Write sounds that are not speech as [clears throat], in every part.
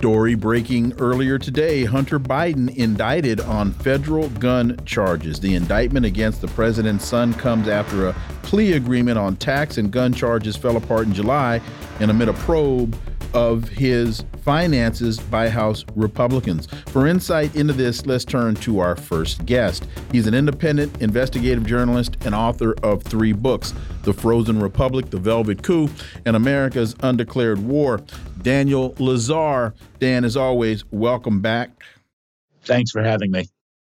Story breaking earlier today Hunter Biden indicted on federal gun charges. The indictment against the president's son comes after a plea agreement on tax and gun charges fell apart in July and amid a probe of his finances by House Republicans. For insight into this, let's turn to our first guest. He's an independent investigative journalist and author of three books The Frozen Republic, The Velvet Coup, and America's Undeclared War. Daniel Lazare. Dan, as always, welcome back. Thanks for having me.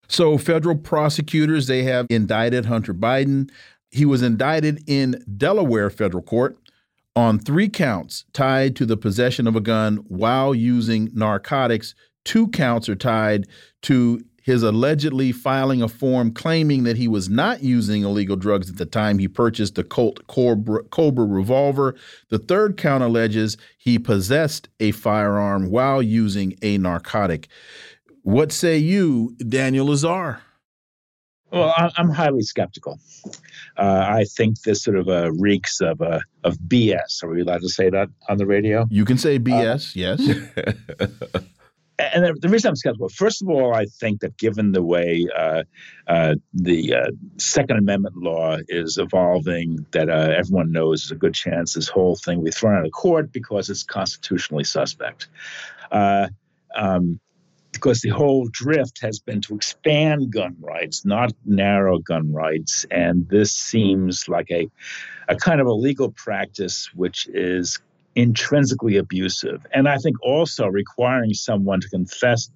So, federal prosecutors they have indicted Hunter Biden. He was indicted in Delaware federal court on three counts tied to the possession of a gun while using narcotics. Two counts are tied to his allegedly filing a form claiming that he was not using illegal drugs at the time he purchased the Colt Cobra, Cobra revolver. The third count alleges he possessed a firearm while using a narcotic. What say you, Daniel Lazare? Well, I'm highly skeptical. Uh, I think this sort of uh, reeks of uh, of BS. Are we allowed to say that on the radio? You can say BS, yes. [laughs] and the reason I'm skeptical, first of all, I think that given the way uh, uh, the uh, Second Amendment law is evolving, that uh, everyone knows there's a good chance this whole thing will be thrown out of court because it's constitutionally suspect. Uh, um, because the whole drift has been to expand gun rights, not narrow gun rights, and this seems like a a kind of a legal practice which is intrinsically abusive. And I think also requiring someone to confess,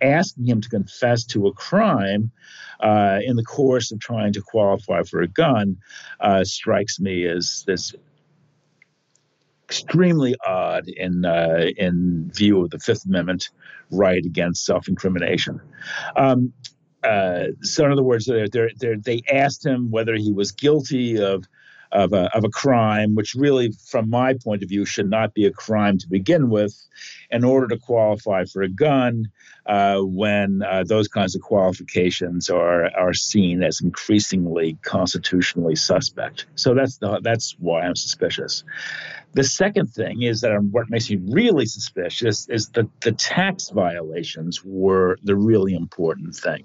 asking him to confess to a crime uh, in the course of trying to qualify for a gun uh, strikes me as this extremely odd in uh, in view of the Fifth Amendment right against self-incrimination. Um, uh, so, in other words, they're, they're, they're, they asked him whether he was guilty of of a, of a crime, which really, from my point of view, should not be a crime to begin with, in order to qualify for a gun uh, when uh, those kinds of qualifications are, are seen as increasingly constitutionally suspect. So that's, the, that's why I'm suspicious. The second thing is that what makes me really suspicious is that the tax violations were the really important thing.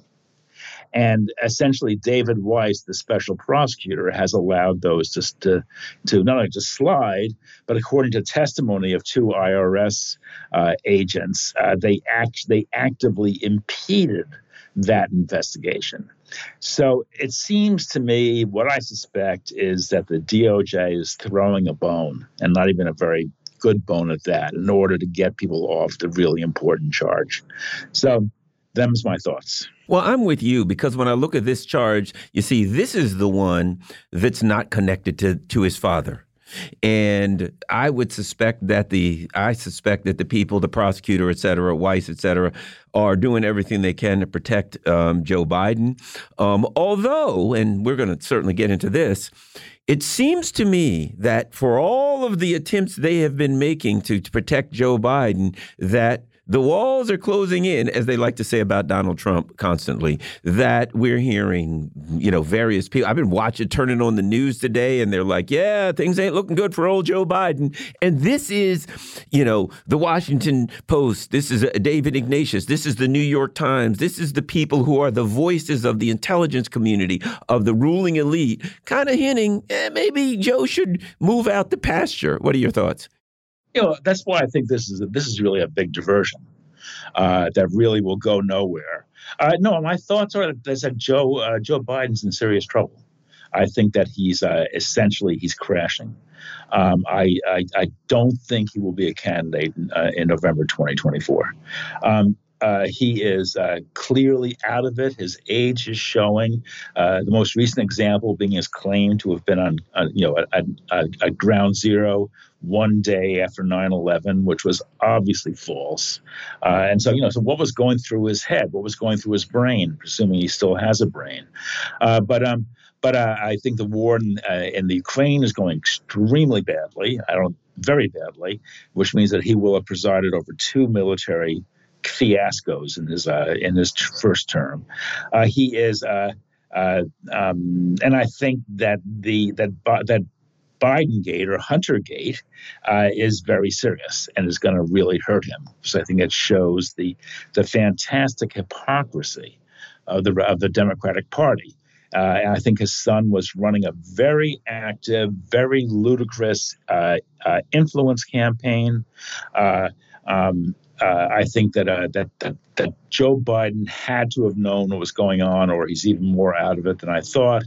And essentially, David Weiss, the special prosecutor, has allowed those just to, to not only just slide, but according to testimony of two IRS uh, agents, uh, they act they actively impeded that investigation. So it seems to me what I suspect is that the DOJ is throwing a bone, and not even a very good bone at that, in order to get people off the really important charge. So them's my thoughts. Well, I'm with you because when I look at this charge, you see, this is the one that's not connected to, to his father. And I would suspect that the I suspect that the people, the prosecutor, et cetera, Weiss, et cetera, are doing everything they can to protect um, Joe Biden. Um, although, and we're going to certainly get into this, it seems to me that for all of the attempts they have been making to, to protect Joe Biden, that the walls are closing in, as they like to say about Donald Trump constantly, that we're hearing, you know, various people. I've been watching, turning on the news today, and they're like, yeah, things ain't looking good for old Joe Biden. And this is, you know, the Washington Post. This is uh, David Ignatius. This is the New York Times. This is the people who are the voices of the intelligence community, of the ruling elite, kind of hinting, eh, maybe Joe should move out the pasture. What are your thoughts? You know that's why I think this is a, this is really a big diversion uh, that really will go nowhere. Uh, no, my thoughts are that, that Joe uh, Joe Biden's in serious trouble. I think that he's uh, essentially he's crashing. Um, I, I, I don't think he will be a candidate in, uh, in November 2024. Um, Uh, he is uh, clearly out of it. His age is showing. Uh, the most recent example being his claim to have been on, you know, at ground zero one day after 9/11, which was obviously false. Uh, and so, you know, so what was going through his head? What was going through his brain? Presuming he still has a brain. Uh, but um, but uh, I think the war in, in the Ukraine is going extremely badly. I don't very badly, which means that he will have presided over two military fiascos in his uh, in his first term. Uh, he is, uh, uh um, and I think that the that that Biden gate or Hunter gate uh, is very serious and is going to really hurt him. So I think it shows the the fantastic hypocrisy of the of the Democratic Party. Uh, and I think his son was running a very active, very ludicrous uh, uh, influence campaign. Uh, um, uh, I think that, uh, that, that that Joe Biden had to have known what was going on, or he's even more out of it than I thought.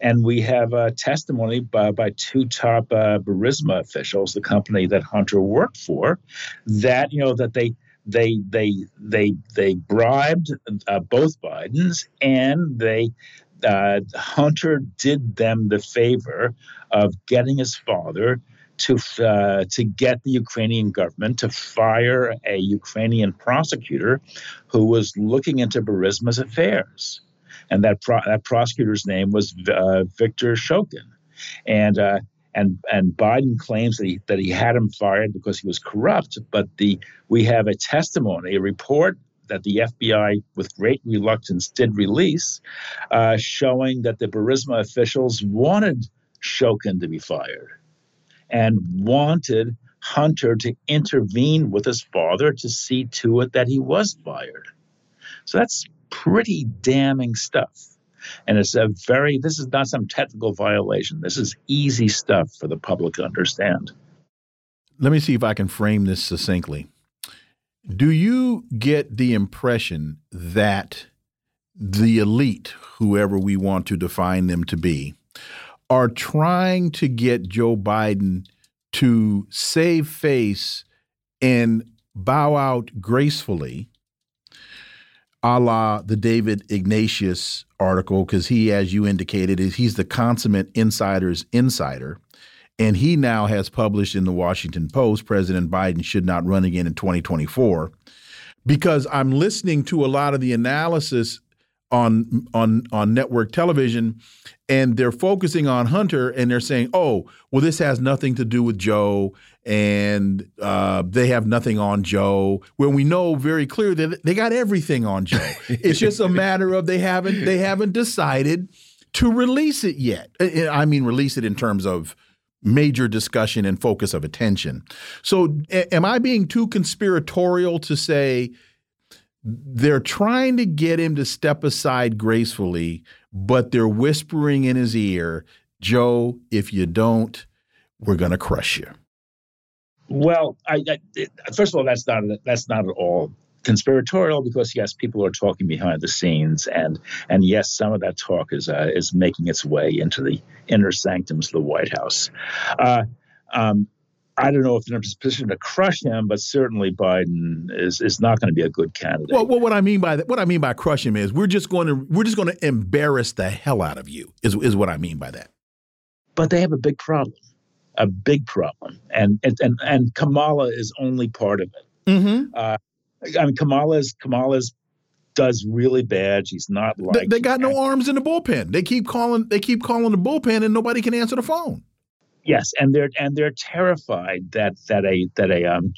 And we have a testimony by, by two top Burisma officials, the company that Hunter worked for, that you know that they they they they they bribed uh, both Bidens and they uh, Hunter did them the favor of getting his father to uh, to get the Ukrainian government to fire a Ukrainian prosecutor who was looking into Burisma's affairs, and that pro- that prosecutor's name was uh, Victor Shokin, and. Uh, and, and Biden claims that he, that he had him fired because he was corrupt, but the we have a testimony, a report that the FBI, with great reluctance, did release, uh, showing that the Burisma officials wanted Shokin to be fired and wanted Hunter to intervene with his father to see to it that he was fired. So that's pretty damning stuff. And it's a very, this is not some technical violation. This is easy stuff for the public to understand. Let me see if I can frame this succinctly. Do you get the impression that the elite, whoever we want to define them to be, are trying to get Joe Biden to save face and bow out gracefully, a la the David Ignatius article, because he, as you indicated, is he's the consummate insider's insider. And he now has published in the Washington Post President Biden should not run again in 2024. Because I'm listening to a lot of the analysis on on on network television and they're focusing on Hunter and they're saying, "Oh, well this has nothing to do with Joe and uh, they have nothing on Joe." When we know very clear that they got everything on Joe. [laughs] it's just a matter of they haven't they haven't decided to release it yet. I mean release it in terms of major discussion and focus of attention. So, am I being too conspiratorial to say they're trying to get him to step aside gracefully, but they're whispering in his ear, Joe, if you don't, we're going to crush you? Well, I, I, first of all, that's not that's not at all conspiratorial because yes, people are talking behind the scenes, and and yes, some of that talk is uh, is making its way into the inner sanctums of the White House. Uh, um, I don't know if they're in a position to crush him, but certainly Biden is is not going to be a good candidate. Well, well, what I mean by that, what I mean by crush him is we're just going to we're just going to embarrass the hell out of you. Is is what I mean by that. But they have a big problem, a big problem, and and and, and Kamala is only part of it. Mm -hmm. uh, I mean, Kamala's Kamala's does really bad. She's not like they, they got no arms in the bullpen. They keep calling they keep calling the bullpen and nobody can answer the phone. Yes, and they're and they're terrified that that a that a um,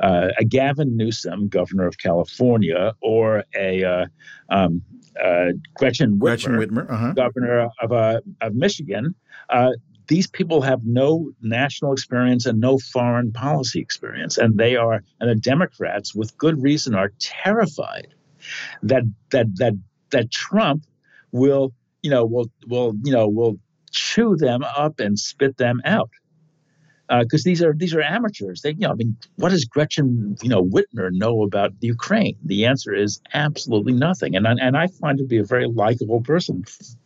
uh, a Gavin Newsom, governor of California, or a uh, um, uh, Gretchen Whitmer, Gretchen Whitmer -huh. governor of uh, of Michigan, uh, these people have no national experience and no foreign policy experience, and they are and the Democrats, with good reason, are terrified that that that that Trump will you know will will you know will chew them up and spit them out because uh, these are these are amateurs. They, you know, I mean, what does Gretchen, you know, Whitmer know about Ukraine? The answer is absolutely nothing. And and I find her to be a very likable person,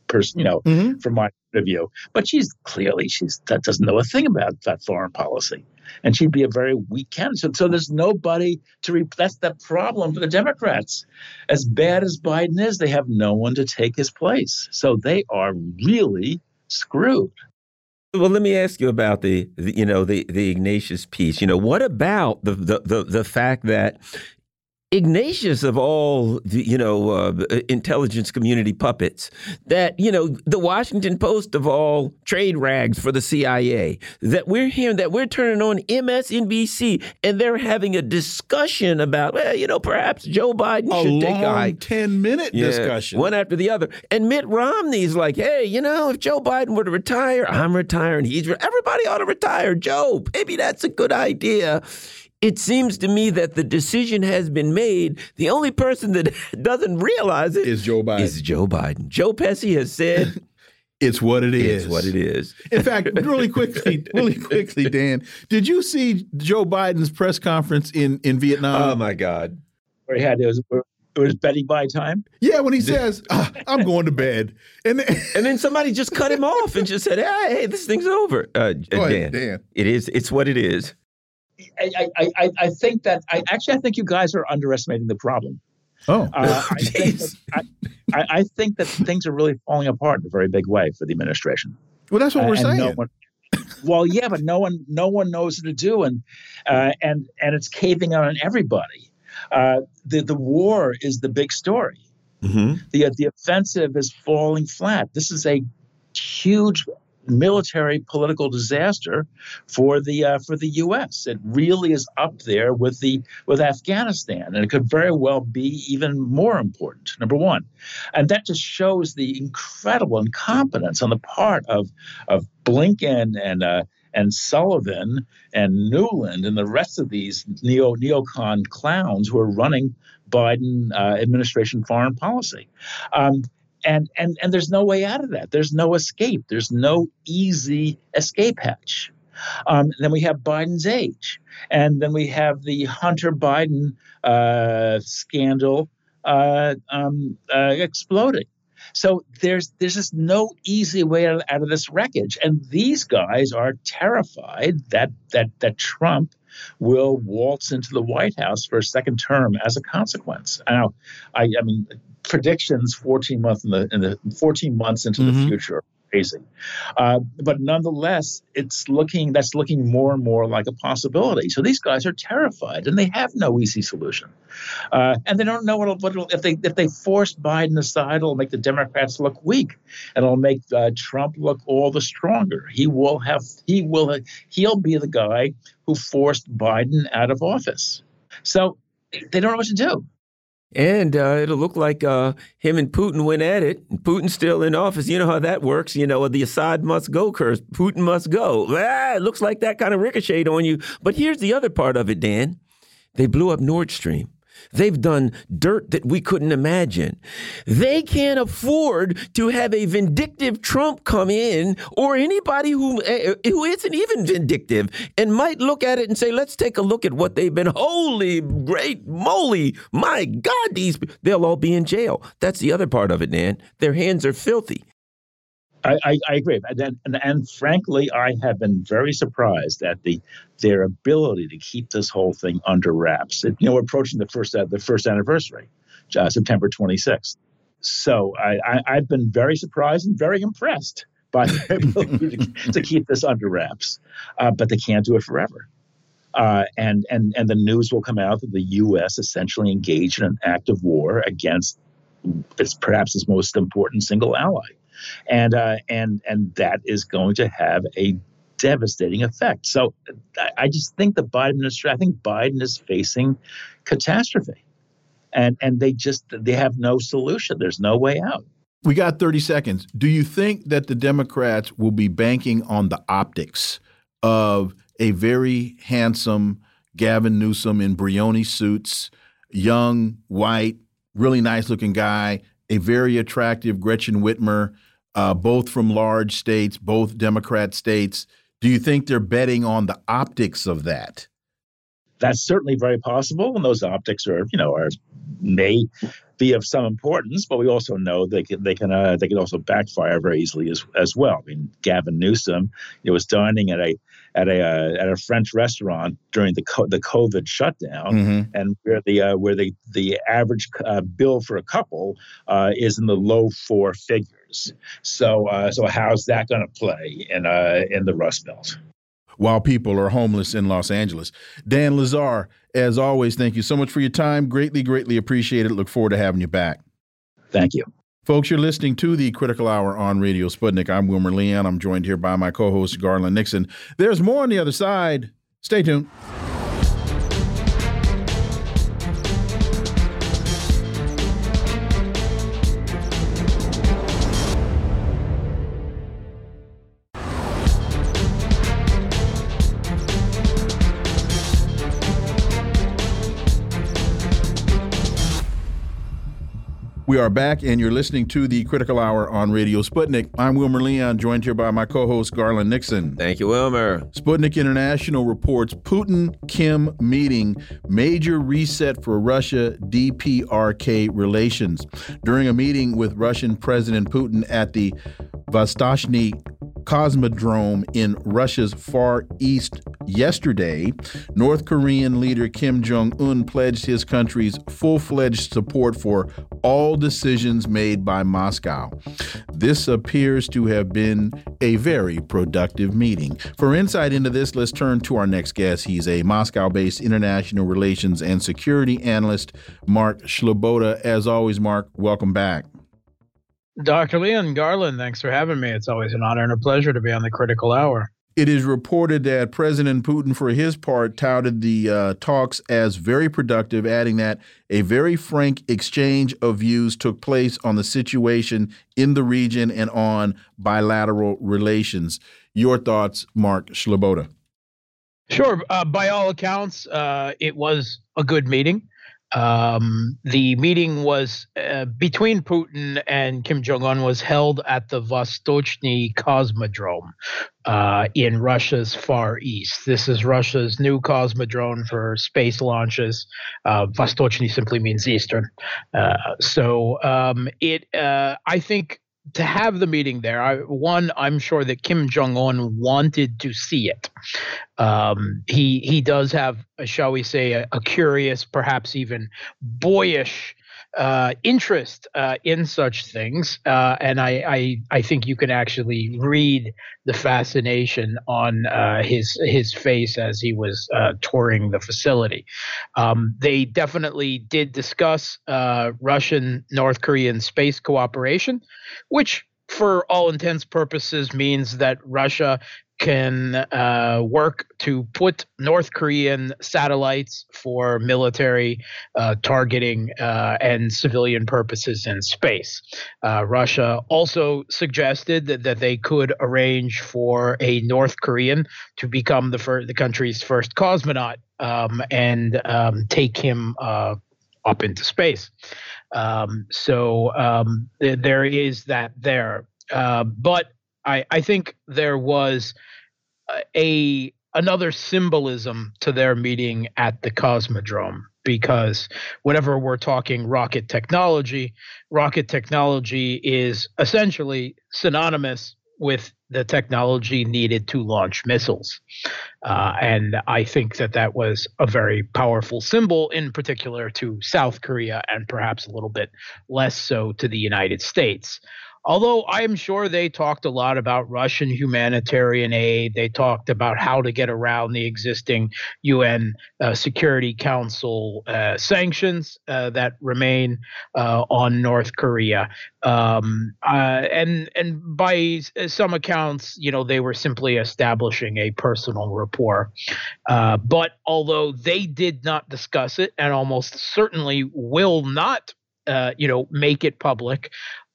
person, you know, mm-hmm. from my point of view. But she's clearly she's that doesn't know a thing about that foreign policy. and she'd be a very weak candidate. So, so there's nobody to re- that's the problem for the Democrats. As bad as Biden is, they have no one to take his place. So they are really screwed. Well, let me ask you about the, the, you know the the Ignatius piece. You know, what about the the the, the fact that Ignatius of all the, you know uh, intelligence community puppets that you know the Washington Post of all trade rags for the CIA that we're hearing that we're turning on MSNBC and they're having a discussion about well you know perhaps Joe Biden a should take a hike. ten minute Yeah, discussion. one after the other and Mitt Romney's like hey you know if Joe Biden were to retire I'm retiring he's re everybody ought to retire Joe maybe that's a good idea it seems to me that the decision has been made. The only person that [laughs] doesn't realize it is Joe Biden. is Joe Biden. Joe Pesci has said [laughs] it's what it is. it's what it is. In fact, really quickly, [laughs] really quickly, Dan, did you see Joe Biden's press conference in in Vietnam? Oh my God! Where he had it was it was betting by time. yeah, when he says, ah, "I'm going to bed," and then, And then somebody just cut him off and just said, "Hey, hey this thing's over." Uh, Go Dan, ahead, Dan. it is. It's what it is. I, I, I, I think that I actually I think you guys are underestimating the problem. Oh, Uh, I, [laughs] think that, I, I I think that things are really falling apart in a very big way for the administration. well, that's what we're saying. no one- well, yeah, but no one no one knows what to do, and uh, and and it's caving on everybody. Uh, the the war is the big story. hmm the the offensive is falling flat. This is a huge military political disaster for the uh, for the U.S. It really is up there with the with Afghanistan, and it could very well be even more important. Number one, and that just shows the incredible incompetence on the part of of Blinken and. Uh, and Sullivan and Nuland and the rest of these neo neocon clowns who are running Biden uh, administration foreign policy. Um, and and and there's no way out of that. There's no escape. There's no easy escape hatch. Um, then we have Biden's age, and then we have the Hunter Biden uh, scandal uh, um, uh, exploding. So there's there's just no easy way out of, out of this wreckage, and these guys are terrified that that that Trump will waltz into the White House for a second term as a consequence. Now, I, I mean, predictions 14 months in the in the 14 months into Mhm. the future are crazy, uh, but nonetheless, it's looking that's looking more and more like a possibility. So these guys are terrified, and they have no easy solution, uh, and they don't know what, will what it'll- if they if they force Biden aside, it'll make the Democrats look weak, and it'll make uh, Trump look all the stronger. He will have he will he'll be the guy who forced Biden out of office. So they don't know what to do. And uh, it'll look like uh, him and Putin went at it. Putin's still in office. You know how that works. You know, the Assad must go curse. Putin must go. Ah, it looks like that kind of ricocheted on you. But here's the other part of it, Dan. They blew up Nord Stream. They've done dirt that we couldn't imagine. They can't afford to have a vindictive Trump come in or anybody who uh, who isn't even vindictive and might look at it and say, "Let's take a look at what they've been." Holy great moly! My God, these they'll all be in jail. That's the other part of it, Dan. Their hands are filthy. I, I, I agree, and, then- and and frankly, I have been very surprised at the their ability to keep this whole thing under wraps. It- you know, we're approaching the first the first anniversary, uh, September 26th. So I, I, I've been very surprised and very impressed by their [laughs] ability to, to keep this under wraps, uh, but they can't do it forever. Uh, and and and the news will come out that the U.S. essentially engaged in an active war against its perhaps its most important single ally and uh, and and that is going to have a devastating effect. So I, just think the Biden administration, I think Biden is facing catastrophe, and and they just they have no solution. There's no way out. We got 30 seconds. Do you think that the Democrats will be banking on the optics of a very handsome Gavin Newsom in Brioni suits, young, white, really nice looking guy, a very attractive Gretchen Whitmer, uh, both from large states, both Democrat states? Do you think they're betting on the optics of that? That's certainly very possible, and those optics are you know are may be of some importance, but we also know they can they can uh, they can also backfire very easily as as well. I mean, Gavin Newsom, know, was dining at a at a uh, at a French restaurant during the co- the COVID shutdown, mm-hmm. and where the uh, where the the average uh, bill for a couple uh, is in the low four figures. So uh, so how's that going to play in in the Rust Belt? While people are homeless in Los Angeles, Dan Lazare, as always, thank you so much for your time. Greatly, greatly appreciate it. Look forward to having you back. Thank you. Folks, you're listening to the Critical Hour on Radio Sputnik. I'm Wilmer Leon. I'm joined here by my co host, Garland Nixon. There's more on the other side. Stay tuned. We are back, and you're listening to the Critical Hour on Radio Sputnik. I'm Wilmer Leon, joined here by my co host, Garland Nixon. Thank you, Wilmer. Sputnik International reports Putin Kim meeting major reset for Russia DPRK relations. During a meeting with Russian President Putin at the Vostochny Cosmodrome in Russia's Far East yesterday, North Korean leader Kim Jong un pledged his country's full fledged support for all decisions made by Moscow. This appears to have been a very productive meeting. For insight into this, let's turn to our next guest. He's a Moscow based international relations and security analyst, Mark Sleboda. As always, Mark, welcome back. Dr. Leon Garland, thanks for having me. It's always an honor and a pleasure to be on the critical hour. It is reported that President Putin, for his part, touted the uh, talks as very productive, adding that a very frank exchange of views took place on the situation in the region and on bilateral relations. Your thoughts, Mark Sleboda? Sure. Uh, by all accounts, uh, it was a good meeting. Um, the meeting was uh, between Putin and Kim Jong Un was held at the Vostochny Cosmodrome uh, in Russia's Far East. This is Russia's new cosmodrome for space launches. Uh, Vostochny simply means eastern. Uh, so um, it, uh, I think, to have the meeting there, I, one, I'm sure that Kim Jong Un wanted to see it. Um, he he does have, shall we say, a, a curious, perhaps even boyish uh, interest uh, in such things, uh, and I, I, I think you can actually read the fascination on uh, his his face as he was uh, touring the facility. Um, they definitely did discuss uh, Russian North Korean space cooperation, which for all intents purposes means that Russia can uh, work to put North Korean satellites for military uh, targeting uh, and civilian purposes in space. Uh, Russia also suggested that, that they could arrange for a North Korean to become the, fir- the country's first cosmonaut um, and um, take him uh, up into space. Um, so um, th- there is that there. Uh, but I, I think there was a another symbolism to their meeting at the Cosmodrome because whenever we're talking rocket technology, rocket technology is essentially synonymous with the technology needed to launch missiles. Uh, and I think that that was a very powerful symbol, in particular to South Korea and perhaps a little bit less so to the United States. Although I am sure they talked a lot about Russian humanitarian aid, they talked about how to get around the existing UN uh, Security Council uh, sanctions uh, that remain uh, on North Korea. Um, uh, and and by some accounts, you know, they were simply establishing a personal rapport. Uh, but although they did not discuss it, and almost certainly will not uh, you know, make it public.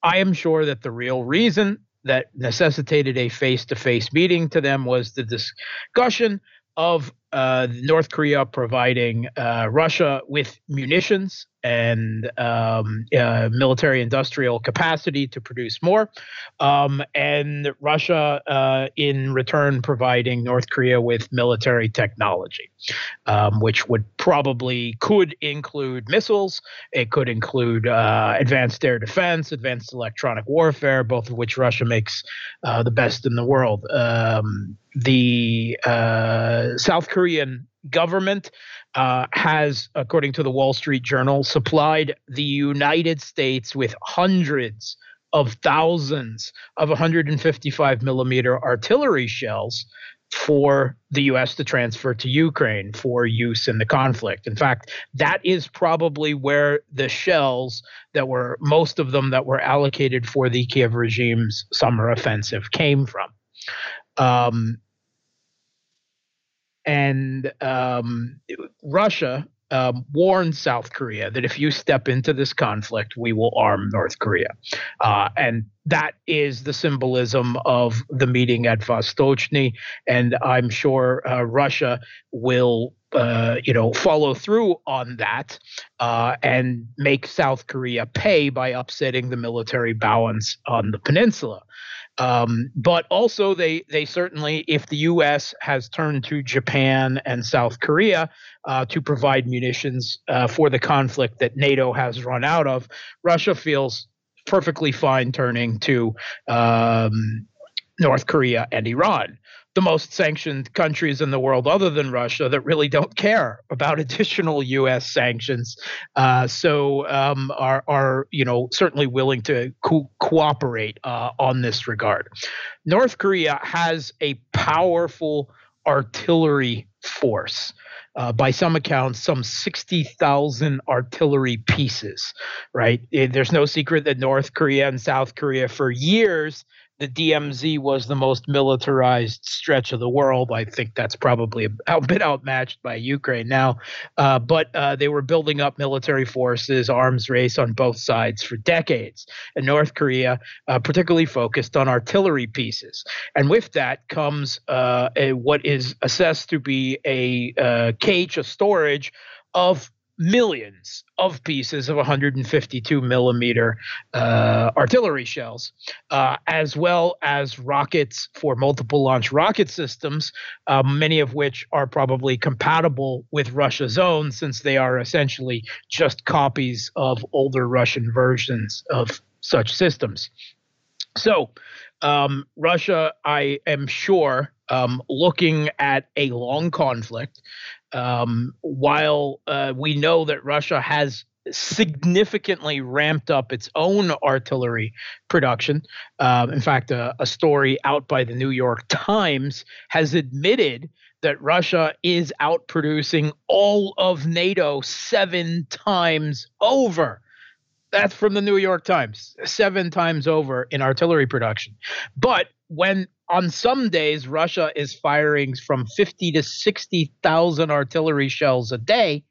I am sure that the real reason that necessitated a face to face meeting to them was the discussion of uh, North Korea providing uh, Russia with munitions and um, uh, military industrial capacity to produce more, um, and Russia uh, in return providing North Korea with military technology, um, which would probably could include missiles. It could include uh, advanced air defense, advanced electronic warfare, both of which Russia makes uh, the best in the world. Um, the uh, South Korean government uh, has, according to the Wall Street Journal, supplied the United States with hundreds of thousands of 155 millimeter artillery shells for the US to transfer to Ukraine for use in the conflict. In fact, that is probably where the shells that were, most of them that were allocated for the Kiev regime's summer offensive came from. Um, and um, Russia um, warned South Korea that if you step into this conflict, we will arm North Korea. Uh, and that is the symbolism of the meeting at Vostochny. And I'm sure uh, Russia will. Uh, you know, follow through on that uh, and make South Korea pay by upsetting the military balance on the peninsula. Um, but also, they they certainly, if the U.S. has turned to Japan and South Korea uh, to provide munitions uh, for the conflict that NATO has run out of, Russia feels perfectly fine turning to um, North Korea and Iran the most sanctioned countries in the world, other than Russia, that really don't care about [laughs] additional U.S. sanctions. Uh, so um, are are you know certainly willing to co- cooperate uh, on this regard. North Korea has a powerful artillery force. Uh, by some accounts, some 60,000 artillery pieces, right? There's no secret that North Korea and South Korea, for years, the DMZ was the most militarized stretch of the world. I think that's probably a bit outmatched by Ukraine now. Uh, but uh, they were building up military forces, arms race on both sides for decades. And North Korea, uh, particularly focused on artillery pieces. And with that comes uh, a, what is assessed to be a uh, cage, a storage of millions of pieces of 152 millimeter uh, artillery shells, uh, as well as rockets for multiple launch rocket systems, uh, many of which are probably compatible with Russia's own, since they are essentially just copies of older Russian versions of such systems. So, um, Russia, I am sure, um, looking at a long conflict, um, while uh, we know that Russia has significantly ramped up its own artillery production. Um, in fact, a, a, story out by the New York Times has admitted that Russia is outproducing all of NATO seven times over. That's from the New York Times, seven times over in artillery production. But when on some days Russia is firing from 50 to 60,000 artillery shells a day,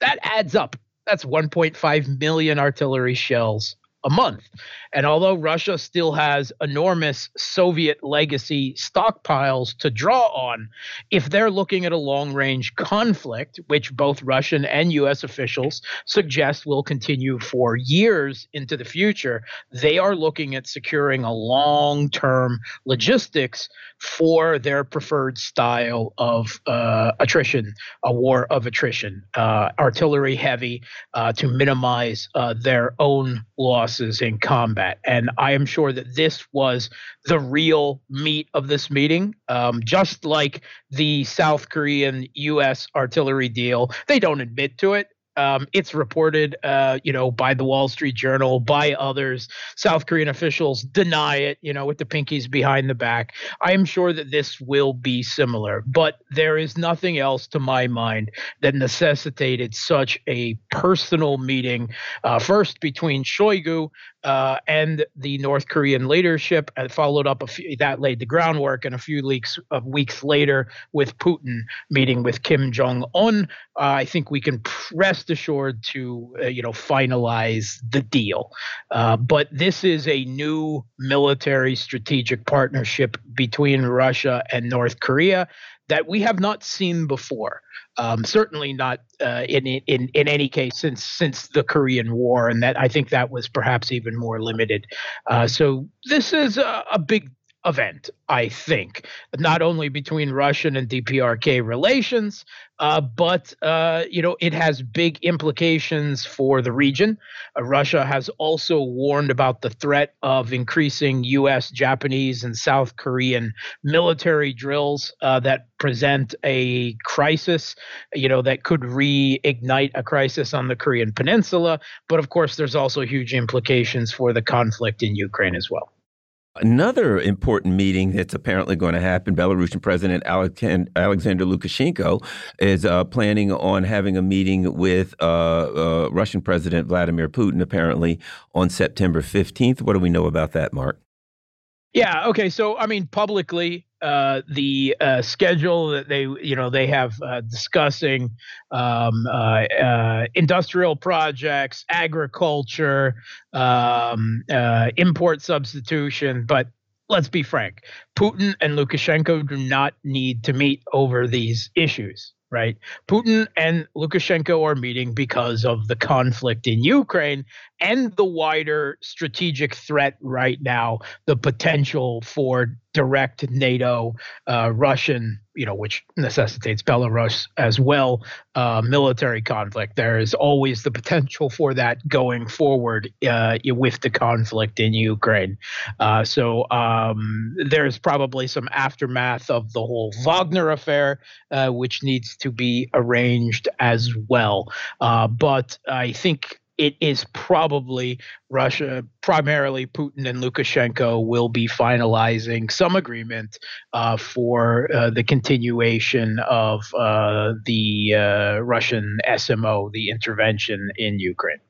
that adds up. That's 1.5 million artillery shells a month. And although Russia still has enormous Soviet legacy stockpiles to draw on, if they're looking at a long range conflict, which both Russian and US officials suggest will continue for years into the future, they are looking at securing a long term logistics for their preferred style of uh, attrition, a war of attrition, uh, artillery heavy uh, to minimize uh, their own losses in combat. And I am sure that this was the real meat of this meeting. Um, just like the South Korean U.S. artillery deal, they don't admit to it. Um, it's reported, uh, you know, by the Wall Street Journal, by others. South Korean officials deny it, you know, with the pinkies behind the back. I am sure that this will be similar, but there is nothing else to my mind that necessitated such a personal meeting, uh, first between Shoigu uh, and the North Korean leadership, and followed up a few, that laid the groundwork, and a few weeks of weeks later with Putin meeting with Kim Jong Un. Uh, I think we can rest assured to uh, you know finalize the deal. Uh, but this is a new military strategic partnership between Russia and North Korea that we have not seen before. Um, certainly not uh, in, in in any case since since the Korean War, and that I think that was perhaps even more limited. Uh, so this is a, a big event, I think, not only between Russian and DPRK relations, uh, but uh, you know it has big implications for the region. Uh, Russia has also warned about the threat of increasing U.S., Japanese, and South Korean military drills uh, that present a crisis, you know, that could reignite a crisis on the Korean Peninsula. But of course, there's also huge implications for the conflict in Ukraine as well. Another important meeting that's apparently going to happen Belarusian President Alexander Lukashenko is uh, planning on having a meeting with uh, uh, Russian President Vladimir Putin, apparently on September 15th. What do we know about that, Mark? Yeah. Okay. So, I mean, publicly, uh, the uh, schedule that they, you know, they have uh, discussing um, uh, uh, industrial projects, agriculture, um, import substitution. But let's be frank, Putin and Lukashenko do not need to meet over these issues right? Putin and Lukashenko are meeting because of the conflict in Ukraine and the wider strategic threat right now, the potential for direct NATO uh, Russian, you know, which necessitates Belarus as well, uh, military conflict. There is always the potential for that going forward uh, with the conflict in Ukraine. Uh, so um, there's probably some aftermath of the whole Wagner affair, uh, which needs to be arranged as well. Uh, but I think it is probably Russia, primarily Putin and Lukashenko, will be finalizing some agreement uh, for uh, the continuation of uh, the uh, Russian SMO, the intervention in Ukraine.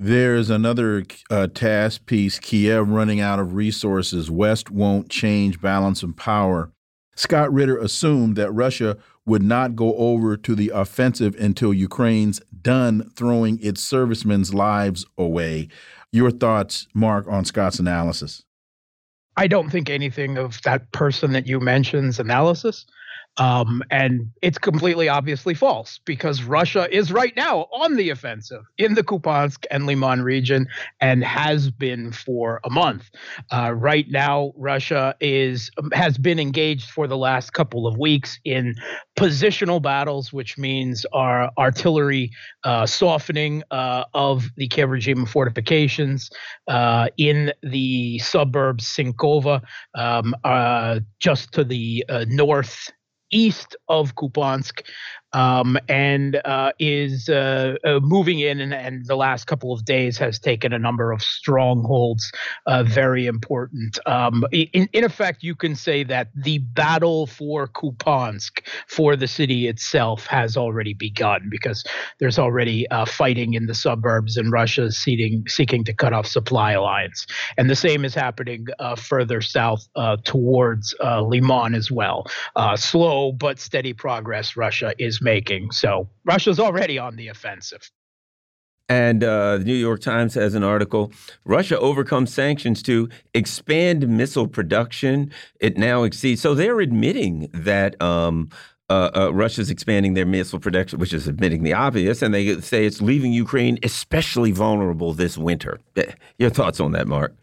There's another uh, TASS piece Kiev running out of resources. West won't change balance of power. Scott Ritter assumed that Russia would not go over to the offensive until Ukraine's done throwing its servicemen's lives away. Your thoughts, Mark, on Scott's analysis? I don't think anything of that person that you mentioned's analysis. Um, and it's completely obviously false because Russia is right now on the offensive in the Kupiansk and Liman region and has been for a month. Uh, right now, Russia is has been engaged for the last couple of weeks in positional battles, which means our artillery uh, softening uh, of the Kiev fortifications uh, in the suburbs Sinkova, um, uh, just to the uh, north east of Kupiansk um, and uh, is uh, uh, moving in and, and, the last couple of days has taken a number of strongholds, uh, very important. Um, in, in effect, you can say that the battle for Kupiansk, for the city itself, has already begun because there's already uh, fighting in the suburbs and Russia seeking, seeking to cut off supply lines. And the same is happening uh, further south towards Liman as well. slow but steady progress Russia is making. So Russia's already on the offensive. And uh, the New York Times has an article Russia overcomes sanctions to expand missile production. It now exceeds. So they're admitting that. Um, uh, uh, Russia's expanding their missile production, which is admitting the obvious, and they say it's leaving Ukraine especially vulnerable this winter. Eh, your thoughts on that, Mark?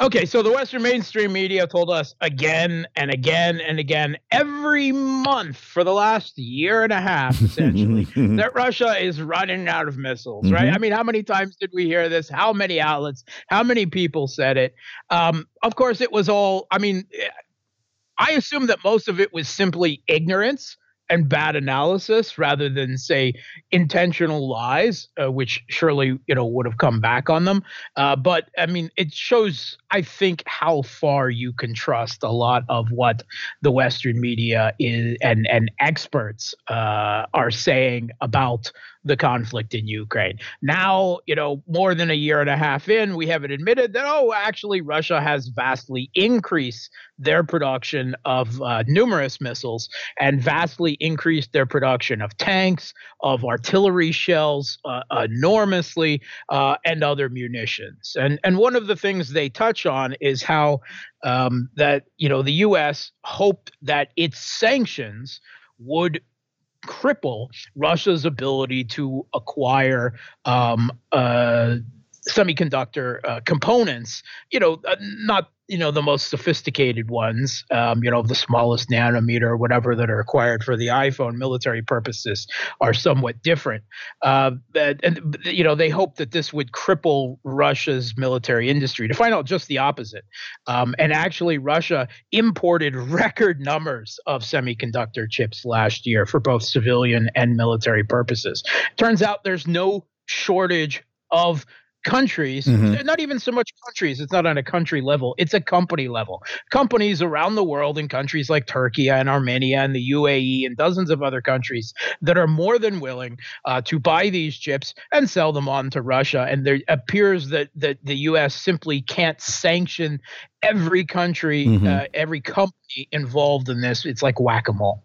Okay, so the Western mainstream media told us again and again and again every month for the last year and a half, [laughs] essentially, that Russia is running out of missiles, mm-hmm. right? I mean, how many times did we hear this? How many outlets? How many people said it? Um, of course, it was all, I mean, I assume that most of it was simply ignorance and bad analysis rather than say intentional lies, uh, which surely you know would have come back on them. Uh, but I mean, it shows, I think, how far you can trust a lot of what the Western media is and and experts uh, are saying about the conflict in Ukraine. Now, you know, more than a year and a half in, we haven't admitted that, oh, actually, Russia has vastly increased their production of uh, numerous missiles and vastly increased their production of tanks, of artillery shells uh, enormously, uh, and other munitions. And and one of the things they touch on is how um, that you know the U.S. hoped that its sanctions would cripple Russia's ability to acquire um, uh, semiconductor uh, components. You know, uh, not you know the most sophisticated ones. Um, you know, the smallest nanometer or whatever that are required for the iPhone. Military purposes are somewhat different. Uh, and you know, they hope that this would cripple Russia's military industry. To find out just the opposite, um, and actually, Russia imported record numbers of semiconductor chips last year for both civilian and military purposes. Turns out there's no shortage of countries, mm-hmm. not even so much countries, it's not on a country level, it's a company level. Companies around the world in countries like Turkey and Armenia and the UAE and dozens of other countries that are more than willing uh, to buy these chips and sell them on to Russia. And there appears that, that the U.S. simply can't sanction every country, mm-hmm. uh, every company involved in this. It's like whack a mole.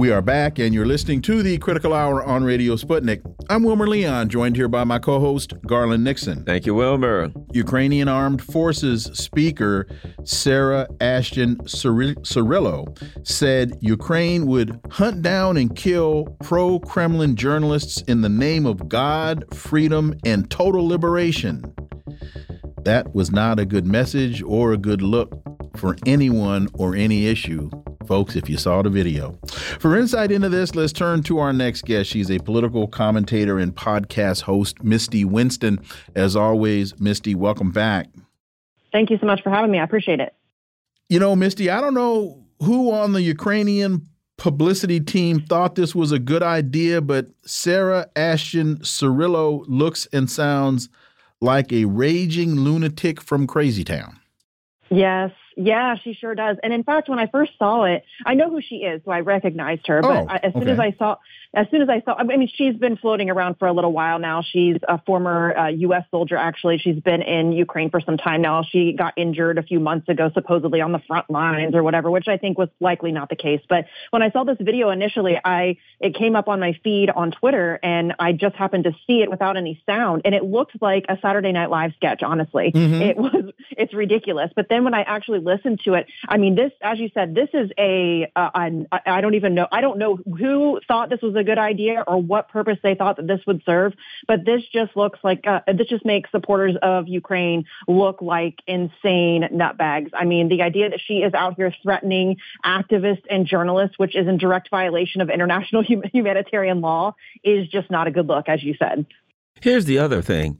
We are back, and you're listening to the Critical Hour on Radio Sputnik. I'm Wilmer Leon, joined here by my co host, Garland Nixon. Thank you, Wilmer. Ukrainian Armed Forces Speaker Sarah Ashton Cirillo said Ukraine would hunt down and kill pro Kremlin journalists in the name of God, freedom, and total liberation. That was not a good message or a good look for anyone or any issue folks, if you saw the video. For insight into this, let's turn to our next guest. She's a political commentator and podcast host, Misty Winston. As always, Misty, welcome back. Thank you so much for having me. I appreciate it. You know, Misty, I don't know who on the Ukrainian publicity team thought this was a good idea, but Sarah Ashton Cirillo looks and sounds like a raging lunatic from Crazy Town. Yes, yeah, she sure does. And in fact, when I first saw it, I know who she is, so I recognized her. But oh, as soon as I saw, as soon as I saw, I mean, she's been floating around for a little while now. She's a former uh, U.S. soldier. Actually, she's been in Ukraine for some time now. She got injured a few months ago, supposedly on the front lines or whatever, which I think was likely not the case. But when I saw this video initially, I it came up on my feed on Twitter, and I just happened to see it without any sound, and it looked like a Saturday Night Live sketch. Honestly, mm-hmm. it was it's ridiculous. But then when I actually listened to it. I mean, this, as you said, this is a. Uh, an, I don't even know. I don't know who thought this was a good idea or what purpose they thought that this would serve. But this just looks like uh, this just makes supporters of Ukraine look like insane nutbags. I mean, the idea that she is out here threatening activists and journalists, which is in direct violation of international [laughs] humanitarian law, is just not a good look, as you said. Here's the other thing.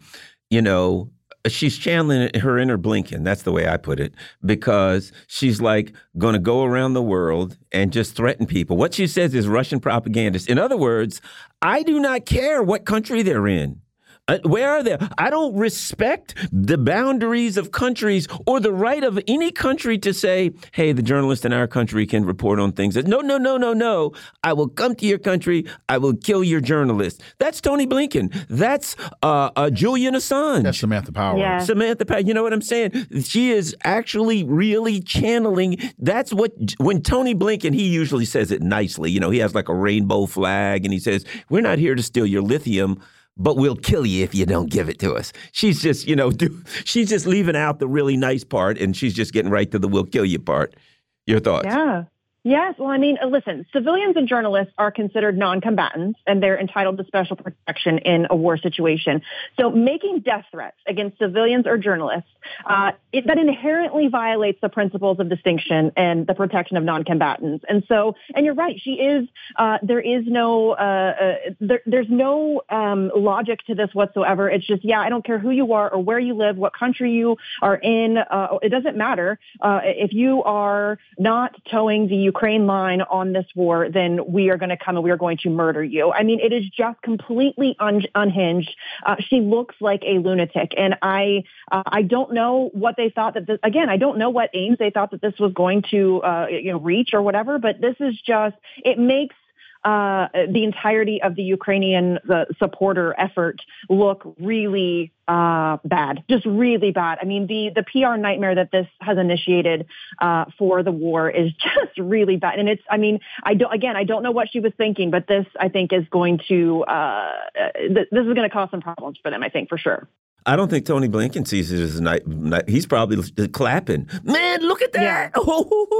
You know, she's channeling her inner Blinken. That's the way I put it, because she's like going to go around the world and just threaten people. What she says is Russian propagandist. In other words, I do not care what country they're in. Uh, where are they? I don't respect the boundaries of countries or the right of any country to say, hey, the journalist in our country can report on things. No, no, no, no, no. I will come to your country. I will kill your journalist. That's Tony Blinken. That's uh, uh, Julian Assange. That's Samantha Power. Yeah. Samantha Power. You know what I'm saying? She is actually really channeling. That's what, when Tony Blinken, he usually says it nicely. You know, he has like a rainbow flag and he says, we're not here to steal your lithium but we'll kill you if you don't give it to us. She's just, you know, [laughs] do, she's just leaving out the really nice part and she's just getting right to the we'll kill you part. Your thoughts? Yeah. Yes. Well, I mean, uh, listen, civilians and journalists are considered non-combatants and they're entitled to special protection in a war situation. So making death threats against civilians or journalists, uh, it, that inherently violates the principles of distinction and the protection of non-combatants. And so, and you're right, she is, uh, there is no, uh, uh there, there's no um, logic to this whatsoever. It's just, yeah, I don't care who you are or where you live, what country you are in. Uh, it doesn't matter. if you are not toeing the Ukraine line on this war, then we are going to come and we are going to murder you. I mean, it is just completely un- unhinged. Uh, she looks like a lunatic, and I uh, I don't know what they thought that this, again. I don't know what aims they thought that this was going to uh, you know reach or whatever. But this is just it makes uh, the entirety of the Ukrainian the supporter effort look really uh, bad, just really bad. I mean, the the PR nightmare that this has initiated uh, for the war is [laughs] just really bad. And it's, I mean, I don't again, I don't know what she was thinking, but this I think is going to uh, th- this is going to cause some problems for them. I think for sure. I don't think Tony Blinken sees it as a night. night he's probably clapping. Man, look at that! Yeah. [laughs]